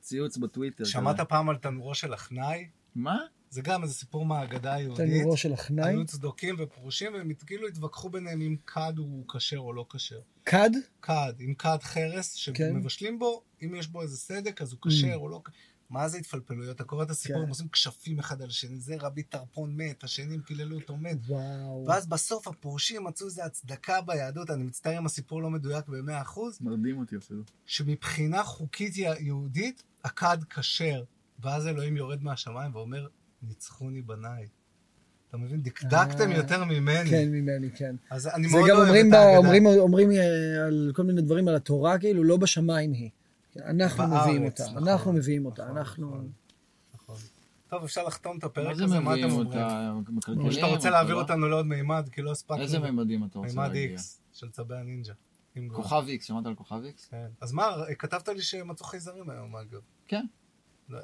Speaker 3: ציוץ בטוויטר.
Speaker 1: שמעת. פעם על תנורו של החנאי?
Speaker 3: מה?
Speaker 1: זה גם איזה סיפור מהאגדה היהודית.
Speaker 2: תנורו של החנאי.
Speaker 1: היו צדוקים ופרושים, והם כאילו התווכחו ביניהם אם כד הוא כשר או לא כשר.
Speaker 2: כד?
Speaker 1: כד, עם כד חרס,
Speaker 2: כן.
Speaker 1: שמבשלים בו, אם יש בו איזה סדק, אז הוא כשר או לא... מה זה התפלפלויות? אתה קורא את הסיפור,
Speaker 2: כן.
Speaker 1: הם עושים כשפים אחד על השני, זה רבי טרפון מת, השנים קיללו אותו מת.
Speaker 2: וואו.
Speaker 1: ואז בסוף הפורשים מצאו איזו הצדקה ביהדות, אני מצטער אם הסיפור לא מדויק במאה אחוז,
Speaker 3: מרדים אותי אפילו.
Speaker 1: שמבחינה חוקית יהודית, הכד כשר. ואז אלוהים יורד מהשמיים ואומר, ניצחוני בניי. אתה מבין? דקדקתם
Speaker 2: אה,
Speaker 1: יותר ממני.
Speaker 2: כן, ממני, כן.
Speaker 1: אז אני
Speaker 2: זה
Speaker 1: מאוד
Speaker 2: גם
Speaker 1: אוהב את ההגדה.
Speaker 2: אומרים, אומרים אה, על כל מיני דברים על התורה, כאילו, לא בשמיים היא. אנחנו
Speaker 1: בארץ,
Speaker 2: מביאים אותה.
Speaker 1: נכון,
Speaker 2: אנחנו מביאים אותה.
Speaker 1: נכון,
Speaker 2: אנחנו...
Speaker 1: נכון. נכון. טוב, אפשר לחתום את הפרק
Speaker 3: מה זה
Speaker 1: הזה, מה אתם אומרים? או שאתה רוצה להעביר
Speaker 3: לא?
Speaker 1: אותנו לעוד מימד, כי לא הספקנו.
Speaker 3: איזה ממדים אתה רוצה
Speaker 1: מימד
Speaker 3: להגיע?
Speaker 1: איקס, של צבי הנינג'ה.
Speaker 3: כוכב איקס, שמעת על כוכב איקס?
Speaker 1: כן. אז מה, כתבת לי שמצאו חייזרים היום, אגב.
Speaker 3: כן.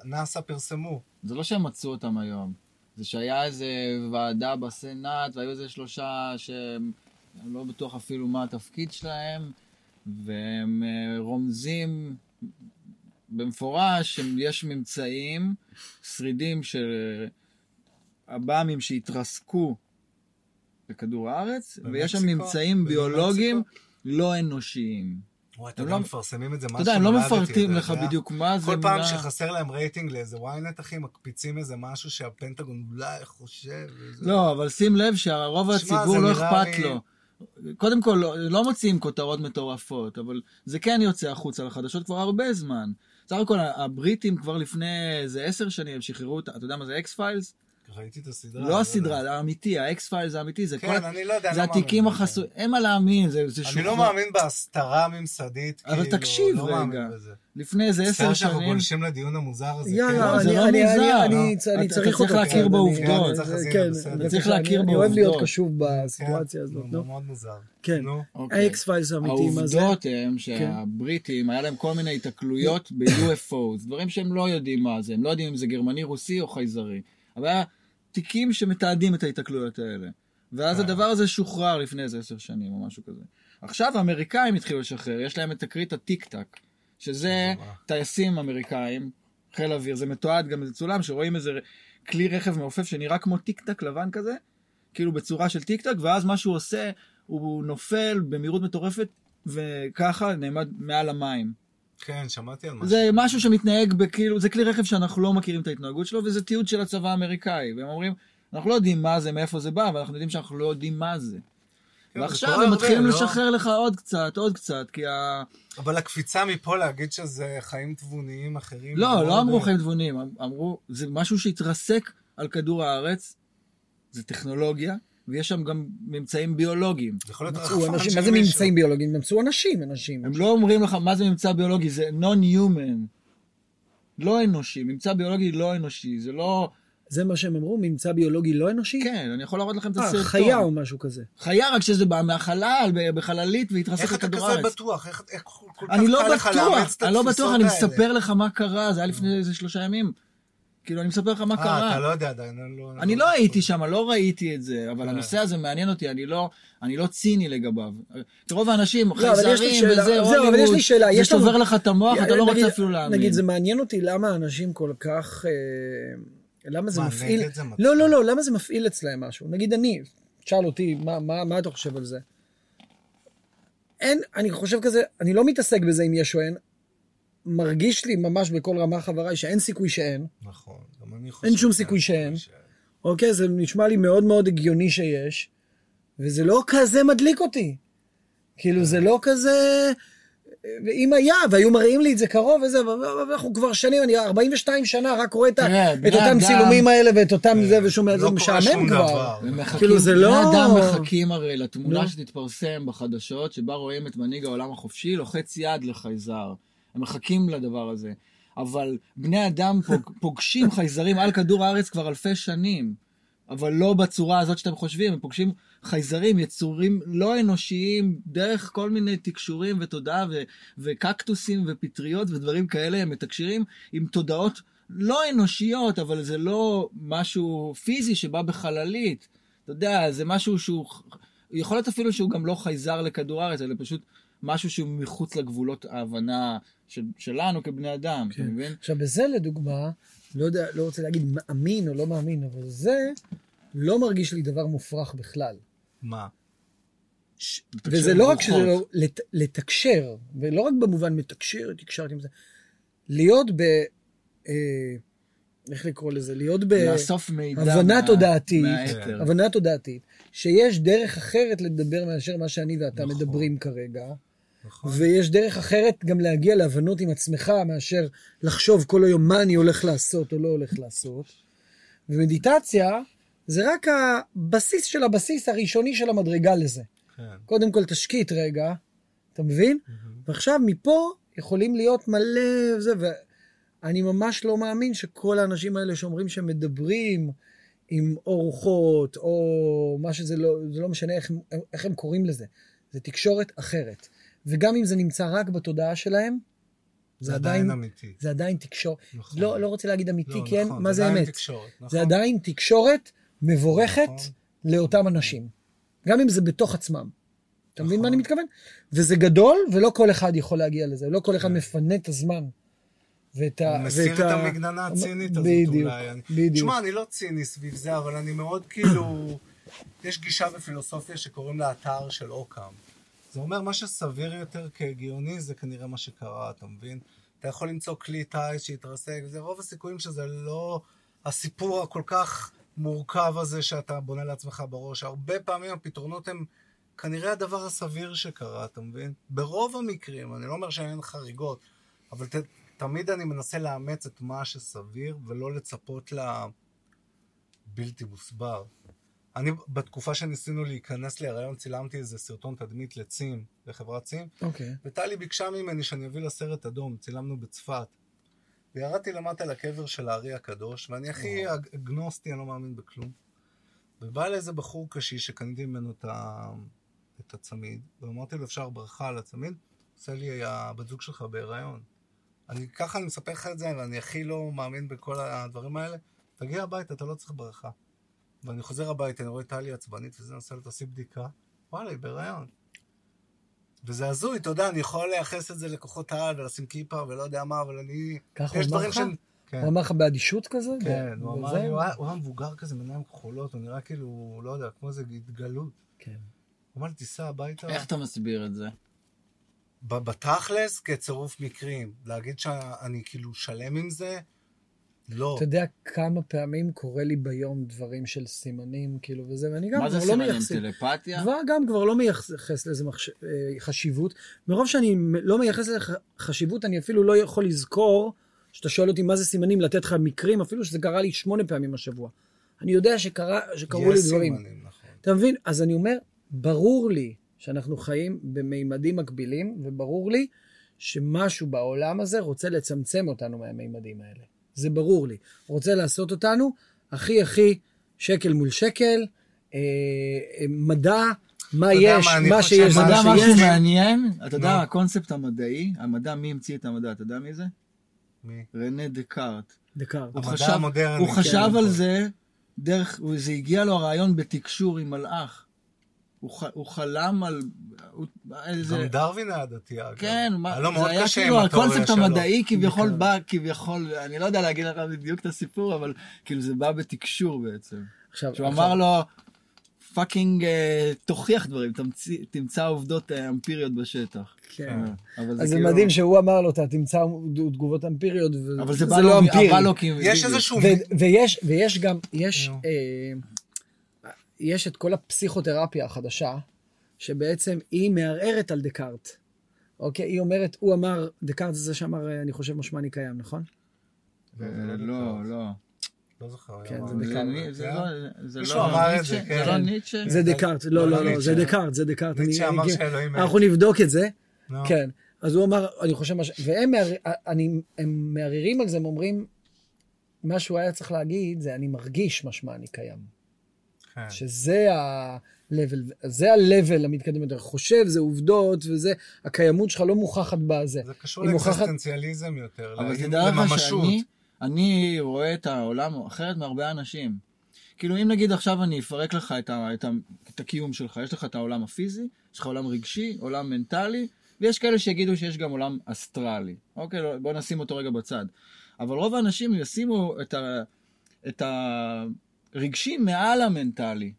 Speaker 1: נאסא פרסמו.
Speaker 3: זה לא שהם מצאו אותם היום, זה שהיה איזה ועדה בסנאט, והיו איזה שלושה שהם לא בטוח אפילו מה התפקיד שלהם, והם אה, רומזים במפורש שיש ממצאים, שרידים של עב"מים שהתרסקו בכדור הארץ, ויש שם? ממצאים ביולוגיים? לא אנושיים.
Speaker 1: וואי, אתה יודע,
Speaker 3: לא-
Speaker 1: מפרסמים את זה
Speaker 3: אתה
Speaker 1: משהו.
Speaker 3: יודע, הם לא מפרטים
Speaker 1: אתה
Speaker 3: לך? בדיוק מה זה,
Speaker 1: כל פעם שחסר להם רייטינג לאיזה ynet, אחי, מקפיצים איזה משהו שהפנטגון אולי חושב.
Speaker 3: לא, אבל שים לב שהרוב הציבור לא אכפת לו. קודם כל, לא, לא מוציאים כותרות מטורפות, אבל זה כן יוצא החוצה לחדשות כבר הרבה זמן. סך הכל הבריטים כבר לפני איזה עשר שנים, הם שחררו אותה, אתה יודע מה זה X-Files?
Speaker 1: ראיתי את הסדרה.
Speaker 3: לא
Speaker 1: אני
Speaker 3: הסדרה. זה האמיתי, ה X-Files האמיתי, זה כל...
Speaker 1: כן, אני לא יודע, אני
Speaker 3: זה
Speaker 1: לא
Speaker 3: התיקים
Speaker 1: בזה.
Speaker 3: החסויים, אין מה להאמין, זה זה
Speaker 1: אני לא
Speaker 3: שוחרר.
Speaker 1: מאמין בהסתרה הממסדית,
Speaker 3: אבל
Speaker 1: כאילו,
Speaker 3: תקשיב
Speaker 1: לא מאמין
Speaker 3: רגע.
Speaker 1: בזה.
Speaker 3: לפני איזה עשר
Speaker 1: מצטער שאנחנו
Speaker 3: שנים,
Speaker 1: גולשים לדיון המוזר הזה.
Speaker 2: יאללה,
Speaker 1: כן?
Speaker 3: זה לא מוזר,
Speaker 2: אני-
Speaker 3: לא. אתה- אתה
Speaker 2: צריך אותך.
Speaker 3: להכיר
Speaker 2: כן,
Speaker 3: בעובדות.
Speaker 2: אני-
Speaker 1: צריך להכיר,
Speaker 2: כן. בבקשה,
Speaker 3: צריך
Speaker 2: אני-
Speaker 3: להכיר
Speaker 2: אני אוהב להיות
Speaker 3: בעובדות.
Speaker 2: קשוב
Speaker 1: כן,
Speaker 2: בסיטואציה הזאת,
Speaker 1: נו. מאוד מוזר.
Speaker 2: כן.
Speaker 1: נו.
Speaker 3: אוקיי.
Speaker 2: ה X-Files האמיתי, מה זה? כן.
Speaker 3: העובדות הן שהבריטים, היה להם כל מיני היתקלויות ב-UFOs, דברים שהם לא יודעים מה זה, הם לא יודעים אם זה גרמני, רוסי או חייזרי. אבל היה תיקים שמתעדים את ההיתקלויות האלה. ואז
Speaker 1: אה.
Speaker 3: הדבר הזה שוחרר לפני איזה עשר שנים או משהו כזה. עכשיו האמריקאים התחילו לשחרר, יש להם את תקרית הטיק טק, שזה? טייסים אמריקאים, חיל אוויר, זה מתועד גם, זה צולם, שרואים איזה כלי רכב מעופף שנראה כמו טיק טק לבן כזה, כאילו בצורה של טיק טק, ואז מה שהוא עושה, הוא נופל במהירות מטורפת, וככה נעמד מעל המים.
Speaker 1: כן, שמעתי על משהו.
Speaker 3: זה משהו שמתנהג בכאילו, זה כלי רכב שאנחנו לא מכירים את ההתנהגות שלו, וזה תיעוד של הצבא האמריקאי. והם אומרים, אנחנו לא יודעים מה זה, מאיפה זה בא, אבל אנחנו יודעים שאנחנו לא יודעים מה זה.
Speaker 1: כן,
Speaker 3: ועכשיו הם מתחילים
Speaker 1: לא?
Speaker 3: לשחרר לך עוד קצת, עוד קצת, כי ה...
Speaker 1: אבל הקפיצה מפה להגיד שזה חיים תבוניים אחרים.
Speaker 3: לא,
Speaker 1: מאוד-
Speaker 3: לא אמרו חיים תבוניים, אמ- אמרו, זה משהו שהתרסק על כדור הארץ, זה טכנולוגיה, ויש שם גם ממצאים ביולוגיים.
Speaker 1: יכול להיות
Speaker 2: מצאו אנשים, מה זה. ממצאים ביולוגיים? הם מצאו אנשים, אנשים.
Speaker 3: הם לא אומרים לך מה זה ממצא ביולוגי, זה non-human. לא אנושי, ממצא ביולוגי לא אנושי, זה לא...
Speaker 2: זה מה שהם אמרו? ממצא ביולוגי לא אנושי?
Speaker 3: כן, אני יכול להראות לכם את
Speaker 2: אה,
Speaker 3: הסרטון.
Speaker 2: חיה או משהו כזה.
Speaker 3: חיה, רק שזה בא מהחלל, בחללית, והתרסק
Speaker 1: איך אתה
Speaker 3: לכדור
Speaker 1: כזה
Speaker 3: הארץ.
Speaker 1: בטוח? איך כל כך
Speaker 3: אני לא
Speaker 1: קל לך
Speaker 3: בטוח,
Speaker 1: לאמץ את
Speaker 3: אני לא בטוח,
Speaker 1: התפיסות
Speaker 3: אני
Speaker 1: האלה?
Speaker 3: מספר לך מה קרה, זה היה לפני איזה שלושה ימים. כאילו, אני מספר לך מה
Speaker 1: אה, אתה
Speaker 3: קרה.
Speaker 1: לא יודע עדיין, אני לא...
Speaker 3: אני לא הייתי שם, לא ראיתי את זה, אבל
Speaker 1: אה.
Speaker 3: הנושא הזה מעניין אותי, אני לא, אני לא ציני לגביו. רוב האנשים,
Speaker 2: לא, אבל יש לי
Speaker 3: חייזרים
Speaker 2: שאלה-
Speaker 3: וזה,
Speaker 2: זהו, אבל יש לי שאלה,
Speaker 3: זה
Speaker 2: לנו-
Speaker 3: שובר לך את המוח, אתה לא
Speaker 2: נגיד-
Speaker 3: רוצה אפילו להאמין.
Speaker 2: נגיד, זה מעניין אותי למה אנשים כל כך... אה, למה זה מפעיל...
Speaker 1: זה?
Speaker 2: לא, לא, לא, למה זה מפעיל אצלהם משהו? נגיד אני, תשאל אותי, מה, מה, מה אתה חושב על זה? אין, אני חושב כזה, אני לא מתעסק בזה אם יש או אין. מרגיש לי ממש בכל רמה חבריי שאין סיכוי שאין.
Speaker 1: נכון, גם אני חושב...
Speaker 2: אין שום סיכוי שאין.
Speaker 1: שאין.
Speaker 2: אוקיי? זה נשמע לי מאוד מאוד הגיוני שיש, וזה לא כזה מדליק אותי. כאילו, זה לא כזה... ואם היה, והיו מראים לי את זה קרוב וזה, אבל אנחנו כבר שנים, אני 42 שנה רק רואה את, ה,
Speaker 3: תראה,
Speaker 2: את אותם
Speaker 3: אדם-
Speaker 2: צילומים האלה ואת אותם זה ושומע,
Speaker 1: לא
Speaker 2: זה משעמם כבר.
Speaker 1: דבר.
Speaker 3: הם מחכים,
Speaker 2: כאילו, זה לא-
Speaker 3: בני אדם מחכים הרי לתמונה
Speaker 2: נו.
Speaker 3: שתתפרסם בחדשות, שבה רואים את מנהיג העולם החופשי לוחץ יד לחייזר. הם מחכים לדבר הזה. אבל בני אדם פוג, (laughs) פוגשים חייזרים על כדור הארץ כבר אלפי שנים. אבל לא בצורה הזאת שאתם חושבים, הם פוגשים חייזרים, יצורים לא אנושיים, דרך כל מיני תקשורים ותודעה ו- וקקטוסים ופטריות ודברים כאלה, הם מתקשרים עם תודעות לא אנושיות, אבל זה לא משהו פיזי שבא בחללית. אתה יודע, זה משהו שהוא... יכול להיות אפילו שהוא גם לא חייזר לכדור הארץ, אלא פשוט משהו שהוא מחוץ לגבולות ההבנה של, שלנו כבני אדם, אתה מבין?
Speaker 2: עכשיו, בזה לדוגמה, לא יודע, לא רוצה להגיד מאמין או לא מאמין, אבל זה לא מרגיש לי דבר מופרך בכלל.
Speaker 1: מה?
Speaker 2: ש- וזה לא רק שזה. לא, לת, לתקשר, ולא רק במובן מתקשר, תקשרתי עם זה, להיות ב... אה, איך לקרוא לזה? להיות
Speaker 3: לאסוף מידע
Speaker 2: בהבנה
Speaker 3: מה-
Speaker 2: תודעתית. הבנה תודעתית, שיש דרך אחרת לדבר מאשר מה שאני ואתה
Speaker 1: נכון.
Speaker 2: מדברים כרגע,
Speaker 1: נכון.
Speaker 2: ויש דרך אחרת גם להגיע להבנות עם עצמך מאשר לחשוב כל היום מה אני הולך לעשות או לא הולך לעשות. ומדיטציה זה רק הבסיס של הבסיס הראשוני של המדרגה לזה.
Speaker 1: כן.
Speaker 2: קודם כל תשקיט רגע, אתה מבין? ועכשיו מפה יכולים להיות מלא זה, ואני ממש לא מאמין שכל האנשים האלה שאומרים שהם מדברים עם אורחות, או מה שזה לא, זה לא משנה איך, איך הם קוראים לזה. זה תקשורת אחרת. וגם אם זה נמצא רק בתודעה שלהם,
Speaker 1: זה עדיין אמיתי.
Speaker 2: זה עדיין תקשורת.
Speaker 1: נכון.
Speaker 2: לא, לא רוצה להגיד אמיתי,
Speaker 1: לא,
Speaker 2: כן?
Speaker 1: נכון,
Speaker 2: מה זה
Speaker 1: עדיין
Speaker 2: אמת?
Speaker 1: תקשורת, נכון.
Speaker 2: זה עדיין תקשורת מבורכת
Speaker 1: נכון.
Speaker 2: לאותם אנשים. גם אם זה בתוך עצמם. אתה מבין
Speaker 1: נכון.
Speaker 2: מה אני מתכוון? וזה גדול, ולא כל אחד יכול להגיע לזה. לא כל אחד
Speaker 1: כן.
Speaker 2: מפנה את הזמן. ואת ה...
Speaker 1: הוא מסיר את המגננה הצינית הזאת
Speaker 2: בדיוק,
Speaker 1: אולי.
Speaker 2: בדיוק.
Speaker 1: תשמע, אני לא ציני סביב זה, אבל אני מאוד כאילו... יש גישה בפילוסופיה שקוראים לה אתר של אוקאם. זה אומר, מה שסביר יותר כהגיוני זה כנראה מה שקרה, אתה מבין? אתה יכול למצוא כלי טיס שהתרסק, וזה רוב הסיכויים שזה לא הסיפור הכל כך מורכב הזה שאתה בונה לעצמך בראש. הרבה פעמים הפתרונות הם כנראה הדבר הסביר שקרה, אתה מבין? ברוב המקרים, אני לא אומר שאין חריגות, אבל ת, תמיד אני מנסה לאמץ את מה שסביר, ולא לצפות לבלתי מוסבר. אני, בתקופה שניסינו להיכנס להיריון, צילמתי איזה סרטון תדמית לצים, לחברת צים,
Speaker 2: אוקיי.
Speaker 1: וטלי ביקשה ממני שאני אביא לה סרט אדום, צילמנו בצפת. וירדתי למטה לקבר של הארי הקדוש, ואני הכי אג- אגנוסטי, אני לא מאמין בכלום. ובא אליי איזה בחור קשיש שקניתי ממנו את, ה... את הצמיד, ואמרתי לו, אפשר ברכה על הצמיד? עושה לי, הבת זוג שלך בהיריון. אני, ככה אני מספר לך את זה, ואני הכי לא מאמין בכל הדברים האלה. תגיע הביתה, אתה לא צריך ברכה. ואני חוזר הביתה, אני רואה את טלי עצבנית, וזה, אני עושה לה, תעשי בדיקה. וואלה, היא בהיריון. וזה הזוי, אתה יודע, אני יכול לייחס את זה לכוחות העל ולשים כיפה ולא יודע מה, אבל אני...
Speaker 2: ככה הוא
Speaker 1: יש
Speaker 2: אמר לך?
Speaker 1: כן,
Speaker 2: הוא אמר לך באדישות כזה?
Speaker 1: כן, הוא אמר הוא היה- הוא היה מבוגר כזה, עיניים כחולות, הוא נראה כאילו, לא יודע, כמו איזה התגלות.
Speaker 2: כן.
Speaker 1: הוא אמר לי, תיסע הביתה.
Speaker 3: איך אתה מסביר את זה?
Speaker 1: בתכלס, כצירוף מקרים. להגיד שאני כאילו שלם עם זה, לא.
Speaker 2: אתה יודע כמה פעמים קורה לי ביום דברים של סימנים, כאילו, וזה, ואני גם
Speaker 3: מה זה
Speaker 2: כבר לא
Speaker 3: סימנים?
Speaker 2: מייחס...
Speaker 3: טלפתיה?
Speaker 2: כבר גם כבר לא מייחס לזה מחש... אה, חשיבות. מרוב שאני לא מייחס לזה חשיבות, אני אפילו לא יכול לזכור, שאתה שואל אותי מה זה סימנים, לתת לך מקרים, אפילו שזה קרה לי שמונה פעמים השבוע. אני יודע שקרה, שקרו לי
Speaker 1: יש
Speaker 2: דברים.
Speaker 1: סימנים, נכון.
Speaker 2: אתה מבין? אז אני אומר, ברור לי שאנחנו חיים במימדים מקבילים, וברור לי שמשהו בעולם הזה רוצה לצמצם אותנו מהמימדים האלה. זה ברור לי. רוצה לעשות אותנו הכי הכי שקל מול שקל, אה, אה, מדע, מה יש,
Speaker 1: מה,
Speaker 2: מה
Speaker 1: חושב-
Speaker 2: שיש,
Speaker 3: אתה יודע
Speaker 2: מה
Speaker 3: משהו
Speaker 2: שיש.
Speaker 3: מעניין? אתה יודע. הקונספט המדעי, המדע, מי המציא את המדע? אתה יודע מי זה?
Speaker 1: מי?
Speaker 3: רנה דקארט.
Speaker 2: דקארט.
Speaker 3: הוא
Speaker 1: המדע
Speaker 3: חשב-
Speaker 1: המודרני,
Speaker 3: הוא
Speaker 1: כן,
Speaker 3: חשב
Speaker 1: נכון.
Speaker 3: על זה דרך, הוא- זה הגיע לו הרעיון בתקשור עם מלאך. הוא ח- הוא חלם על... הוא- איזה...
Speaker 1: גם דרווין היה דתי, אגב.
Speaker 3: כן, מה-
Speaker 1: היה לו
Speaker 3: זה היה כאילו הקונספט. המדעי כביכול
Speaker 2: דקארט.
Speaker 3: בא, כביכול, אני לא יודע להגיד לך בדיוק את הסיפור, אבל כאילו זה בא בתקשור בעצם.
Speaker 2: עכשיו,
Speaker 3: שהוא
Speaker 2: עכשיו-
Speaker 3: אמר לו, fucking אה, תוכיח דברים, תמציא- תמצא עובדות אה, אמפיריות בשטח.
Speaker 2: כן.
Speaker 3: אה, אבל
Speaker 2: אז זה
Speaker 3: כאילו-
Speaker 2: מדהים שהוא אמר לו, אתה תמצא תגובות אמפיריות,
Speaker 3: אבל זה
Speaker 2: וזה
Speaker 3: בא
Speaker 2: לא אמפירי.
Speaker 3: בא לו כי...
Speaker 1: יש. איזשהו...
Speaker 2: ו- ויש, ויש גם, יש. אה, יש את כל הפסיכותרפיה החדשה, שבעצם היא מערערת על דקארט. אוקיי? היא אומרת, הוא אמר, דקארט זה זה שאמר, אה, אני חושב משמע אני קיים, נכון?
Speaker 3: לא, לא.
Speaker 1: לא זוכר.
Speaker 2: כן, זה דקארט.
Speaker 3: זה? לא- לא ניטשה?
Speaker 1: זה, כן.
Speaker 3: זה לא ניטשה?
Speaker 2: זה דקארט, לא,
Speaker 1: לא,
Speaker 2: לא,
Speaker 1: לא,
Speaker 2: לא. זה דקארט, זה דקארט.
Speaker 1: ניטשה אמר שאלוהים.
Speaker 2: אנחנו נבדוק את זה. כן. אז הוא אמר, אני חושב והם מערערים על זה, הם אומרים, מה שהוא היה צריך להגיד זה, אני מרגיש משמע אני קיים.
Speaker 1: כן.
Speaker 2: שזה ה-level, זה ה-level המתקדם יותר. חושב, זה עובדות, וזה, הקיימות שלך לא מוכחת בזה.
Speaker 1: זה קשור
Speaker 2: מוכחת-
Speaker 1: לאקזיסטנציאליזם יותר,
Speaker 3: אבל תדע לך. שאני אני רואה את העולם אחרת מהרבה אנשים. כאילו, אם נגיד עכשיו אני אפרק לך את, ה, את, ה, את הקיום שלך, יש לך את העולם הפיזי, יש לך עולם רגשי, עולם מנטלי, ויש כאלה שיגידו שיש גם עולם אסטרלי. אוקיי, לא, בוא נשים אותו רגע בצד. אבל רוב האנשים ישימו את, ה, את הרגשי מעל המנטלי.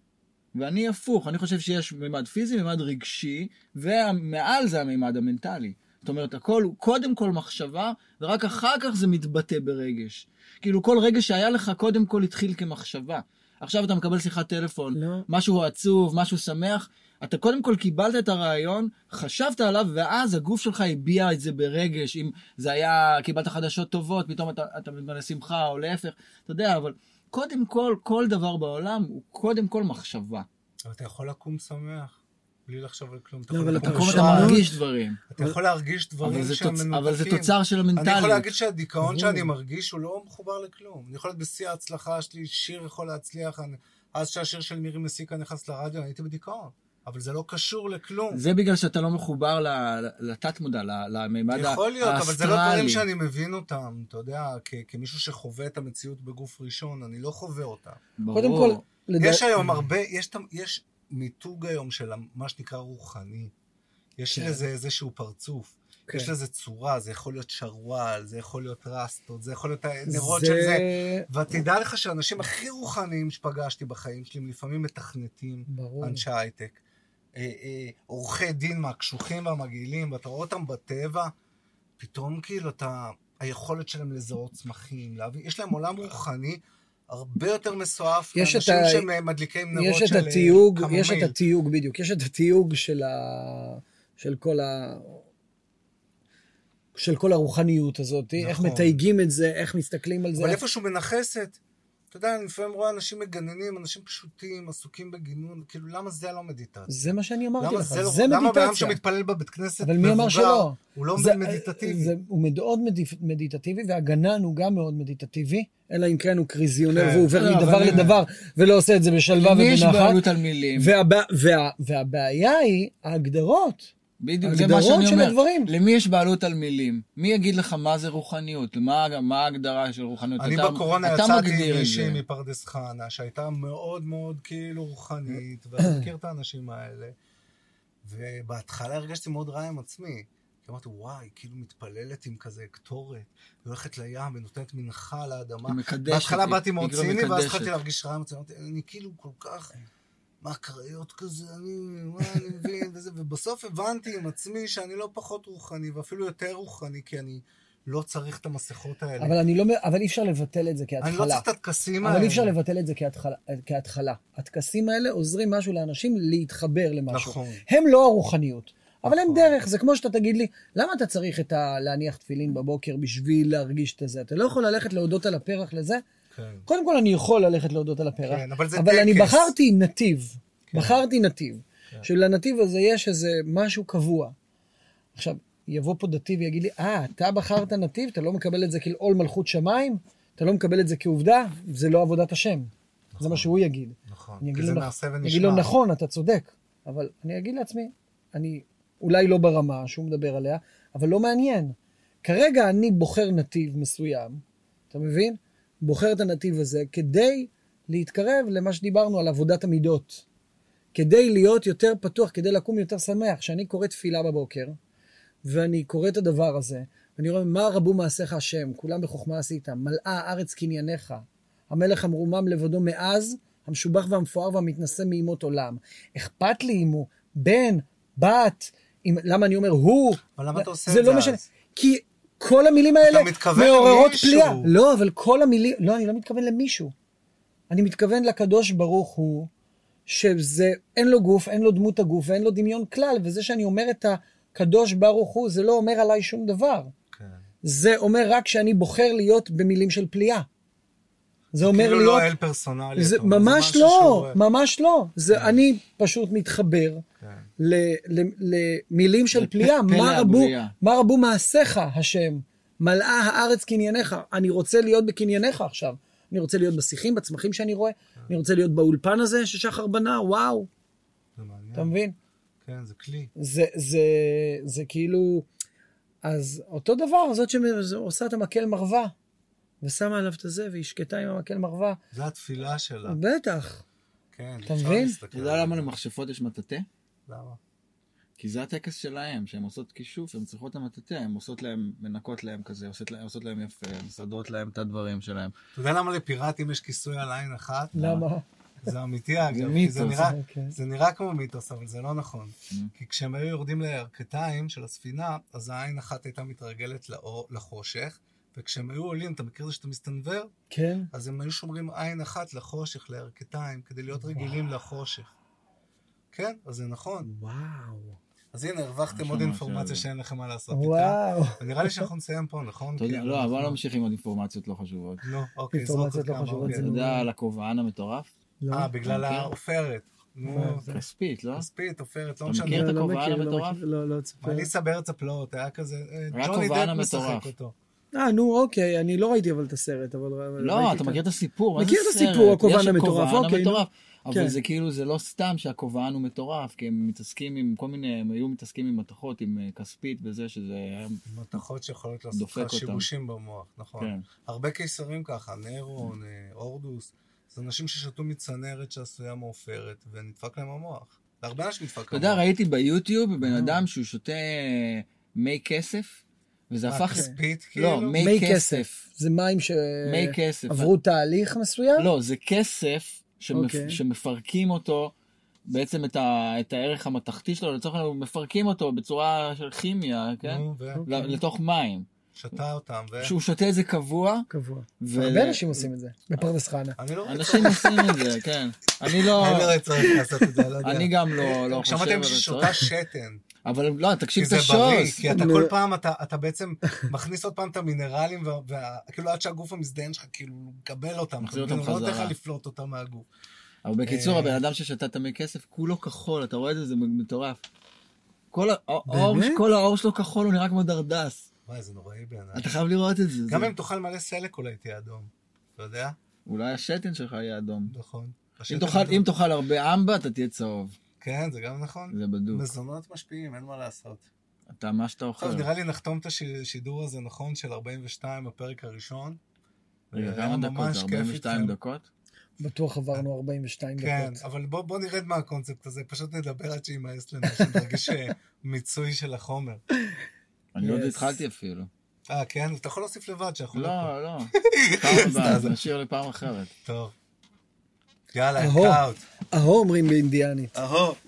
Speaker 3: ואני הפוך, אני חושב שיש מימד פיזי, מימד רגשי, ומעל זה המימד המנטלי. זאת אומרת, הכל הוא קודם כל מחשבה, ורק אחר כך זה מתבטא ברגש. כאילו, כל רגש שהיה לך קודם כל התחיל כמחשבה. עכשיו אתה מקבל שיחת טלפון,
Speaker 2: לא.
Speaker 3: משהו עצוב, משהו שמח, אתה קודם כל קיבלת את הרעיון, חשבת עליו, ואז הגוף שלך הביע את זה ברגש. אם זה היה, קיבלת חדשות טובות, פתאום אתה, אתה מתמלא שמחה, או להפך, אתה יודע, אבל קודם כל, כל דבר בעולם הוא קודם כל מחשבה.
Speaker 1: אבל אתה יכול לקום שמח, בלי לחשוב על כלום.
Speaker 2: לא, אבל אתה
Speaker 3: מרגיש דברים.
Speaker 1: אתה יכול להרגיש דברים שהם. מנותקים.
Speaker 3: אבל זה תוצר של
Speaker 1: אני
Speaker 3: המנטליות.
Speaker 1: יכול להגיד שהדיכאון. שאני מרגיש הוא לא מחובר לכלום. אני יכול להיות בשיא ההצלחה שלי, שיר יכול להצליח, אני- אז שהשיר של מירי מסיקה נכנס לרדיו, אני הייתי בדיכאון. אבל זה לא קשור לכלום.
Speaker 3: זה בגלל שאתה לא מחובר ל- לתת מודע, ל- למימד האסטרלי.
Speaker 1: יכול להיות, אבל זה לא דברים שאני מבין אותם, אתה יודע, כ- כמישהו שחווה את המציאות בגוף ראשון, אני לא חווה אותם.
Speaker 3: ברור.
Speaker 2: קודם כל, לדע-
Speaker 1: יש היום הרבה, יש, יש מיתוג היום של מה שנקרא רוחני. יש
Speaker 2: כן.
Speaker 1: לזה איזשהו פרצוף.
Speaker 2: כן.
Speaker 1: יש לזה צורה, זה יכול להיות שרוואל, זה יכול להיות רסטות, זה יכול להיות הנרות
Speaker 2: זה-
Speaker 1: של זה. ותדע לך שהאנשים הכי רוחניים שפגשתי בחיים שלי, הם לפעמים מתכנתים,
Speaker 2: ברור.
Speaker 1: אנשי הייטק. אה, אה, עורכי דין מהקשוחים והמגעילים, ואתה רואה אותם בטבע, פתאום כאילו אתה, היכולת שלהם לזהות צמחים, להבין, יש להם עולם רוחני הרבה יותר מסועף מאנשים
Speaker 2: ה-
Speaker 1: שהם אה, נרות
Speaker 2: יש את
Speaker 1: של
Speaker 2: התיוג,
Speaker 1: קמומיל.
Speaker 2: יש את התיוג, בדיוק, יש את התיוג של ה... של כל ה... של כל הרוחניות הזאת, איך
Speaker 1: נכון.
Speaker 2: מתייגים את זה, איך מסתכלים על זה.
Speaker 1: אבל איפשהו מנכסת. אתה יודע, אני לפעמים רואה אנשים מגננים, אנשים פשוטים, עסוקים בגינון, כאילו, למה זה לא מדיטציה?
Speaker 2: זה מה שאני אמרתי
Speaker 1: למה
Speaker 2: לך,
Speaker 1: זה לא...
Speaker 2: זה
Speaker 1: למה בן אדם
Speaker 2: מדיטציה.
Speaker 1: שמתפלל בבית כנסת
Speaker 2: אבל מי אמר שלא?
Speaker 1: הוא לא
Speaker 2: זה-
Speaker 1: מדיטטיבי.
Speaker 2: זה, הוא מאוד מדיטטיבי, והגנן הוא גם מאוד מדיטטיבי, אלא אם כן הוא קריזיונר
Speaker 1: כן.
Speaker 2: והוא עובר
Speaker 3: לא,
Speaker 2: מדבר
Speaker 3: אבל-
Speaker 2: לדבר ולא עושה את זה בשלווה
Speaker 3: למי יש
Speaker 2: ובנחת.
Speaker 3: בעלות על מילים?
Speaker 2: והבע, וה, והבעיה היא ההגדרות.
Speaker 3: בדיוק, זה מה שאני
Speaker 2: של
Speaker 3: אומר.
Speaker 2: הדברים.
Speaker 3: למי יש בעלות על מילים? מי יגיד לך מה זה רוחניות? מה, מה ההגדרה של רוחניות?
Speaker 1: אני
Speaker 3: אתה-
Speaker 1: בקורונה
Speaker 3: אתה
Speaker 1: יצאתי עם מישהי
Speaker 3: זה.
Speaker 1: מפרדס חנה, שהייתה מאוד מאוד כאילו רוחנית, (coughs) ואני מכיר את האנשים האלה, ובהתחלה הרגשתי מאוד רע עם עצמי. כי אמרתי, וואי, כאילו מתפללת עם כזה קטורת, הולכת לים ונותנת מנחה.
Speaker 3: היא מקדשת,
Speaker 1: בהתחלה באתי מאוד
Speaker 3: כאילו
Speaker 1: ציני, ואז. התחלתי להרגיש רע עם עצמי, אמרתי, אני כאילו כל כך, מה קריות כזה, אני, מה אני מבין, וזה, ובסוף הבנתי עם עצמי שאני לא פחות רוחני, ואפילו יותר רוחני, כי אני לא צריך את המסכות האלה.
Speaker 2: אבל, אני לא, אבל אי אפשר לבטל את זה
Speaker 1: אני לא
Speaker 2: כהתחלה.
Speaker 1: צריך את הטקסים האלה.
Speaker 2: אבל אי אפשר לבטל את זה כהתחלה. כהתחלה. הטקסים האלה עוזרים משהו לאנשים להתחבר למשהו.
Speaker 1: נכון.
Speaker 2: הם לא הרוחניות. אבל הם
Speaker 1: נכון.
Speaker 2: דרך, זה כמו שאתה תגיד לי, למה אתה צריך את ה... להניח תפילין בבוקר בשביל להרגיש את זה? אתה לא יכול ללכת להודות על הפרח לזה?
Speaker 1: כן.
Speaker 2: קודם כל, אני יכול ללכת להודות על הפרח,
Speaker 1: כן, אבל
Speaker 2: אבל אני. בחרתי נתיב.
Speaker 1: כן.
Speaker 2: בחרתי נתיב.
Speaker 1: כן.
Speaker 2: שלנתיב הזה יש איזה משהו קבוע. עכשיו, יבוא פה דתי ויגיד לי, אה, אתה בחרת נתיב? אתה לא מקבל את זה כעול מלכות שמיים? אתה לא מקבל את זה כעובדה? זה לא עבודת השם. זה מה שהוא יגיד.
Speaker 1: נכון.
Speaker 2: אני
Speaker 1: כי זה נעשה
Speaker 2: אני
Speaker 1: ונשמע.
Speaker 2: אגיד לו, נכון, אתה צודק. אבל אני אגיד לעצמי, אני אולי לא ברמה שהוא מדבר עליה, אבל לא מעניין. כרגע אני בוחר נתיב מסוים, אתה מבין? בוחר את הנתיב הזה כדי להתקרב למה שדיברנו על עבודת המידות. כדי להיות יותר פתוח, כדי לקום יותר שמח. כשאני קורא תפילה בבוקר, ואני קורא את הדבר הזה, ואני רואה מה רבו מעשיך השם, כולם בחוכמה עשית, מלאה הארץ קנייניך, המלך המרומם לבדו מאז, המשובח והמפואר והמתנשא מאימות עולם. אכפת לי אם הוא בן, בת, אם, למה אני אומר הוא?
Speaker 1: אבל למה אתה עושה
Speaker 2: זה
Speaker 1: את זה
Speaker 2: לא משנה. כי כל המילים האלה מעוררות. פליאה. לא, אבל כל המילים, לא, אני לא מתכוון למישהו. אני מתכוון לקדוש ברוך הוא, שזה, אין לו גוף, אין לו דמות הגוף ואין לו דמיון כלל, וזה שאני אומר את הקדוש ברוך הוא, זה לא אומר עליי שום דבר.
Speaker 1: כן.
Speaker 2: זה אומר רק שאני בוחר להיות במילים של פליאה. זה אומר
Speaker 1: כאילו
Speaker 2: להיות...
Speaker 1: לא אל פרסונלי.
Speaker 2: זה ממש לא, ממש לא. זה אני פשוט מתחבר
Speaker 1: כן.
Speaker 2: ל- ל- למילים של פליאה. מה רבו. מה רבו מעשיך, השם? מלאה הארץ קנייניך. אני רוצה להיות בקנייניך עכשיו. אני רוצה להיות בשיחים, בצמחים שאני רואה. אני רוצה להיות באולפן הזה ששחר בנה, וואו.
Speaker 1: זה.
Speaker 2: אתה מבין?
Speaker 1: כן, זה כלי.
Speaker 2: זה, זה, זה כאילו... אז אותו דבר, זאת שעושה את המקל מרווה, ושמה עליו את הזה, והיא שקטה עם המקל מרווה.
Speaker 1: זה התפילה שלה.
Speaker 2: בטח.
Speaker 1: כן,
Speaker 2: אתה
Speaker 1: אפשר
Speaker 2: מבין?
Speaker 1: להסתכל
Speaker 3: אתה יודע למה
Speaker 1: זה.
Speaker 3: למכשפות יש מטאטא?
Speaker 1: למה?
Speaker 3: כי זה הטקס שלהם, שהן עושות כישוף, הן צריכות את המטאטא, הן עושות להם, מנקות להם כזה, עושות להם, עושות להם יפה, מסדרות להם את הדברים שלהם.
Speaker 1: אתה יודע למה לפיראטים יש כיסוי על עין אחת?
Speaker 2: למה?
Speaker 1: זה אמיתי אגב.
Speaker 3: זה
Speaker 1: כי
Speaker 3: מיתוס.
Speaker 1: זה נראה-
Speaker 2: אוקיי.
Speaker 1: זה נראה כמו מיתוס, אבל זה לא נכון.
Speaker 3: Mm.
Speaker 1: כי כשהם היו יורדים לירכתיים של הספינה, אז העין אחת הייתה מתרגלת לאור, לחושך, וכשהם היו עולים, אתה מכיר את זה שאתה מסתנוור?
Speaker 2: כן?
Speaker 1: אז הם היו שומרים עין אחת לחושך, לירכתיים, כדי להיות רגילים לחושך. כן, אז זה נכון.
Speaker 2: וואו.
Speaker 1: אז הנה, הרווחתם עוד אינפורמציה
Speaker 3: זה.
Speaker 1: שאין לכם מה לעשות איתה.
Speaker 2: וואו.
Speaker 1: ונראה לי שאנחנו נסיים פה, נכון?
Speaker 3: אתה לא, אבל לא ממשיכים עוד אינפורמציות לא חשובות.
Speaker 1: נו, אוקיי,
Speaker 2: אינפורמציות
Speaker 1: זרוק עוד
Speaker 2: לא
Speaker 1: כמה,
Speaker 2: חשובות,
Speaker 1: אוקיי.
Speaker 2: זה
Speaker 3: אתה. יודע על הכובען המטורף?
Speaker 2: לא.
Speaker 1: אה, בגלל
Speaker 3: מכיר?
Speaker 1: העופרת. נו,
Speaker 2: זה?
Speaker 3: כספית, לא?
Speaker 1: כספית, עופרת, לא
Speaker 3: אתה
Speaker 1: משנה.
Speaker 3: מכיר את
Speaker 2: לא, לא
Speaker 3: הכובען
Speaker 2: לא
Speaker 3: המטורף?
Speaker 2: לא, לא תספר.
Speaker 1: אליסה בארץ הפלאות, היה כזה, אה,
Speaker 3: היה
Speaker 1: ג'וני
Speaker 3: כובען
Speaker 1: דפ משחק
Speaker 3: המטורף.
Speaker 1: אותו.
Speaker 2: אה, נו, אוקיי, אני לא ראיתי אבל את הסרט, אבל...
Speaker 3: לא,
Speaker 2: ראיתי
Speaker 3: אתה מכיר את הסיפור, מה זה
Speaker 2: מכיר את? הסיפור, הכובען המטורף, אוקיי.
Speaker 3: אבל
Speaker 2: כן.
Speaker 3: זה כאילו, זה לא סתם שהכובען הוא מטורף, כי הם מתעסקים עם כל מיני, הם היו מתעסקים עם מתכות, עם אה, כספית וזה, שזה.
Speaker 1: מתכות שיכולות לעשות
Speaker 3: דופק
Speaker 1: לך. שיבושים במוח, נכון.
Speaker 3: כן.
Speaker 1: הרבה קיסרים ככה, נירון, אה, הורדוס, זה אנשים ששתו מצנרת שעשויה מעופרת, ונדפק להם המוח. להרבה אנשים נדפק
Speaker 3: אתה יודע,
Speaker 1: המוח.
Speaker 3: ראיתי ביוטיוב בן
Speaker 2: אה.
Speaker 3: אדם שהוא שותה אה, מי כסף, וזה הפך...
Speaker 1: כספית,
Speaker 3: לא,
Speaker 1: כאילו?
Speaker 3: מי
Speaker 2: מי
Speaker 3: כסף.
Speaker 2: זה מים
Speaker 3: מי כסף.
Speaker 2: שעברו תהליך מסוים?
Speaker 3: לא, זה כסף שמפ...
Speaker 2: אוקיי.
Speaker 3: שמפרקים אותו, בעצם את, ה... את הערך המתכתי שלו, לצורך העניין מפרקים אותו בצורה של כימיה, כן?
Speaker 1: נו, ו-
Speaker 2: אוקיי.
Speaker 3: לתוך מים.
Speaker 1: שתה אותם, ו...
Speaker 3: שהוא שותה את זה קבוע,
Speaker 2: קבוע.
Speaker 3: ו...
Speaker 2: הרבה אנשים עושים את זה, בפרדס חנה.
Speaker 1: אני לא
Speaker 3: אנשים עושים את זה, כן. אני לא...
Speaker 1: אין לי רצון לעשות את זה, אני לא יודע.
Speaker 3: אני גם לא, לא חושב על זה.
Speaker 1: ששותה שתן.
Speaker 3: אבל לא, תקשיב
Speaker 1: כי
Speaker 3: את
Speaker 1: זה בריא,
Speaker 3: השוס.
Speaker 1: כי אתה
Speaker 2: מ-
Speaker 1: כל פעם, אתה, אתה בעצם מכניס עוד פעם את המינרלים, וכאילו עד שהגוף המזדיין שלך כאילו מקבל אותם.
Speaker 3: מחזיר? אותם
Speaker 1: לא
Speaker 3: חזרה.
Speaker 1: לך לפלוט אותם מהגוף.
Speaker 3: אבל בקיצור,
Speaker 1: אה.
Speaker 3: הבן אדם ששתה תמי כסף, כולו כחול, אתה רואה את זה, זה מטורף. כל העור? כל שלו כחול, הוא נראה כמו דרדס.
Speaker 1: וואי, זה נוראי בעיניי.
Speaker 3: אתה חייב לראות את זה.
Speaker 1: גם אם תאכל מלא סלק אולי תהיה אדום. אתה יודע?
Speaker 3: אולי השתן שלך יהיה אדום.
Speaker 1: נכון.
Speaker 3: אם תאכל הרבה אמבה, אתה תהיה צהוב.
Speaker 1: כן, זה גם נכון.
Speaker 3: זה בדוק.
Speaker 1: מזונות משפיעים, אין מה לעשות.
Speaker 3: אתה, מה שאתה אוכל.
Speaker 1: טוב, נראה לי נחתום את השידור הזה, נכון, של 42, הפרק הראשון.
Speaker 3: רגע,
Speaker 1: היה
Speaker 3: כמה דקות?
Speaker 1: ממש
Speaker 3: זה
Speaker 1: כיף
Speaker 3: 42
Speaker 1: איתכם.
Speaker 3: דקות?
Speaker 2: בטוח עברנו 42
Speaker 1: כן,
Speaker 2: דקות.
Speaker 1: אבל בוא, בוא נרד מהקונספט הזה, פשוט נדבר עד שימאס לנו, שנרגיש אה, מיצוי של החומר.
Speaker 3: אני עוד. התחלתי אפילו.
Speaker 1: אה, כן? אתה יכול להוסיף לבד שאנחנו לא.
Speaker 3: לא, לא. (laughs) פעם הבאה. נשאיר לפעם אחרת.
Speaker 1: טוב. יאללה. קאוט.
Speaker 2: אהו אומרים באינדיאנית.
Speaker 1: אהו.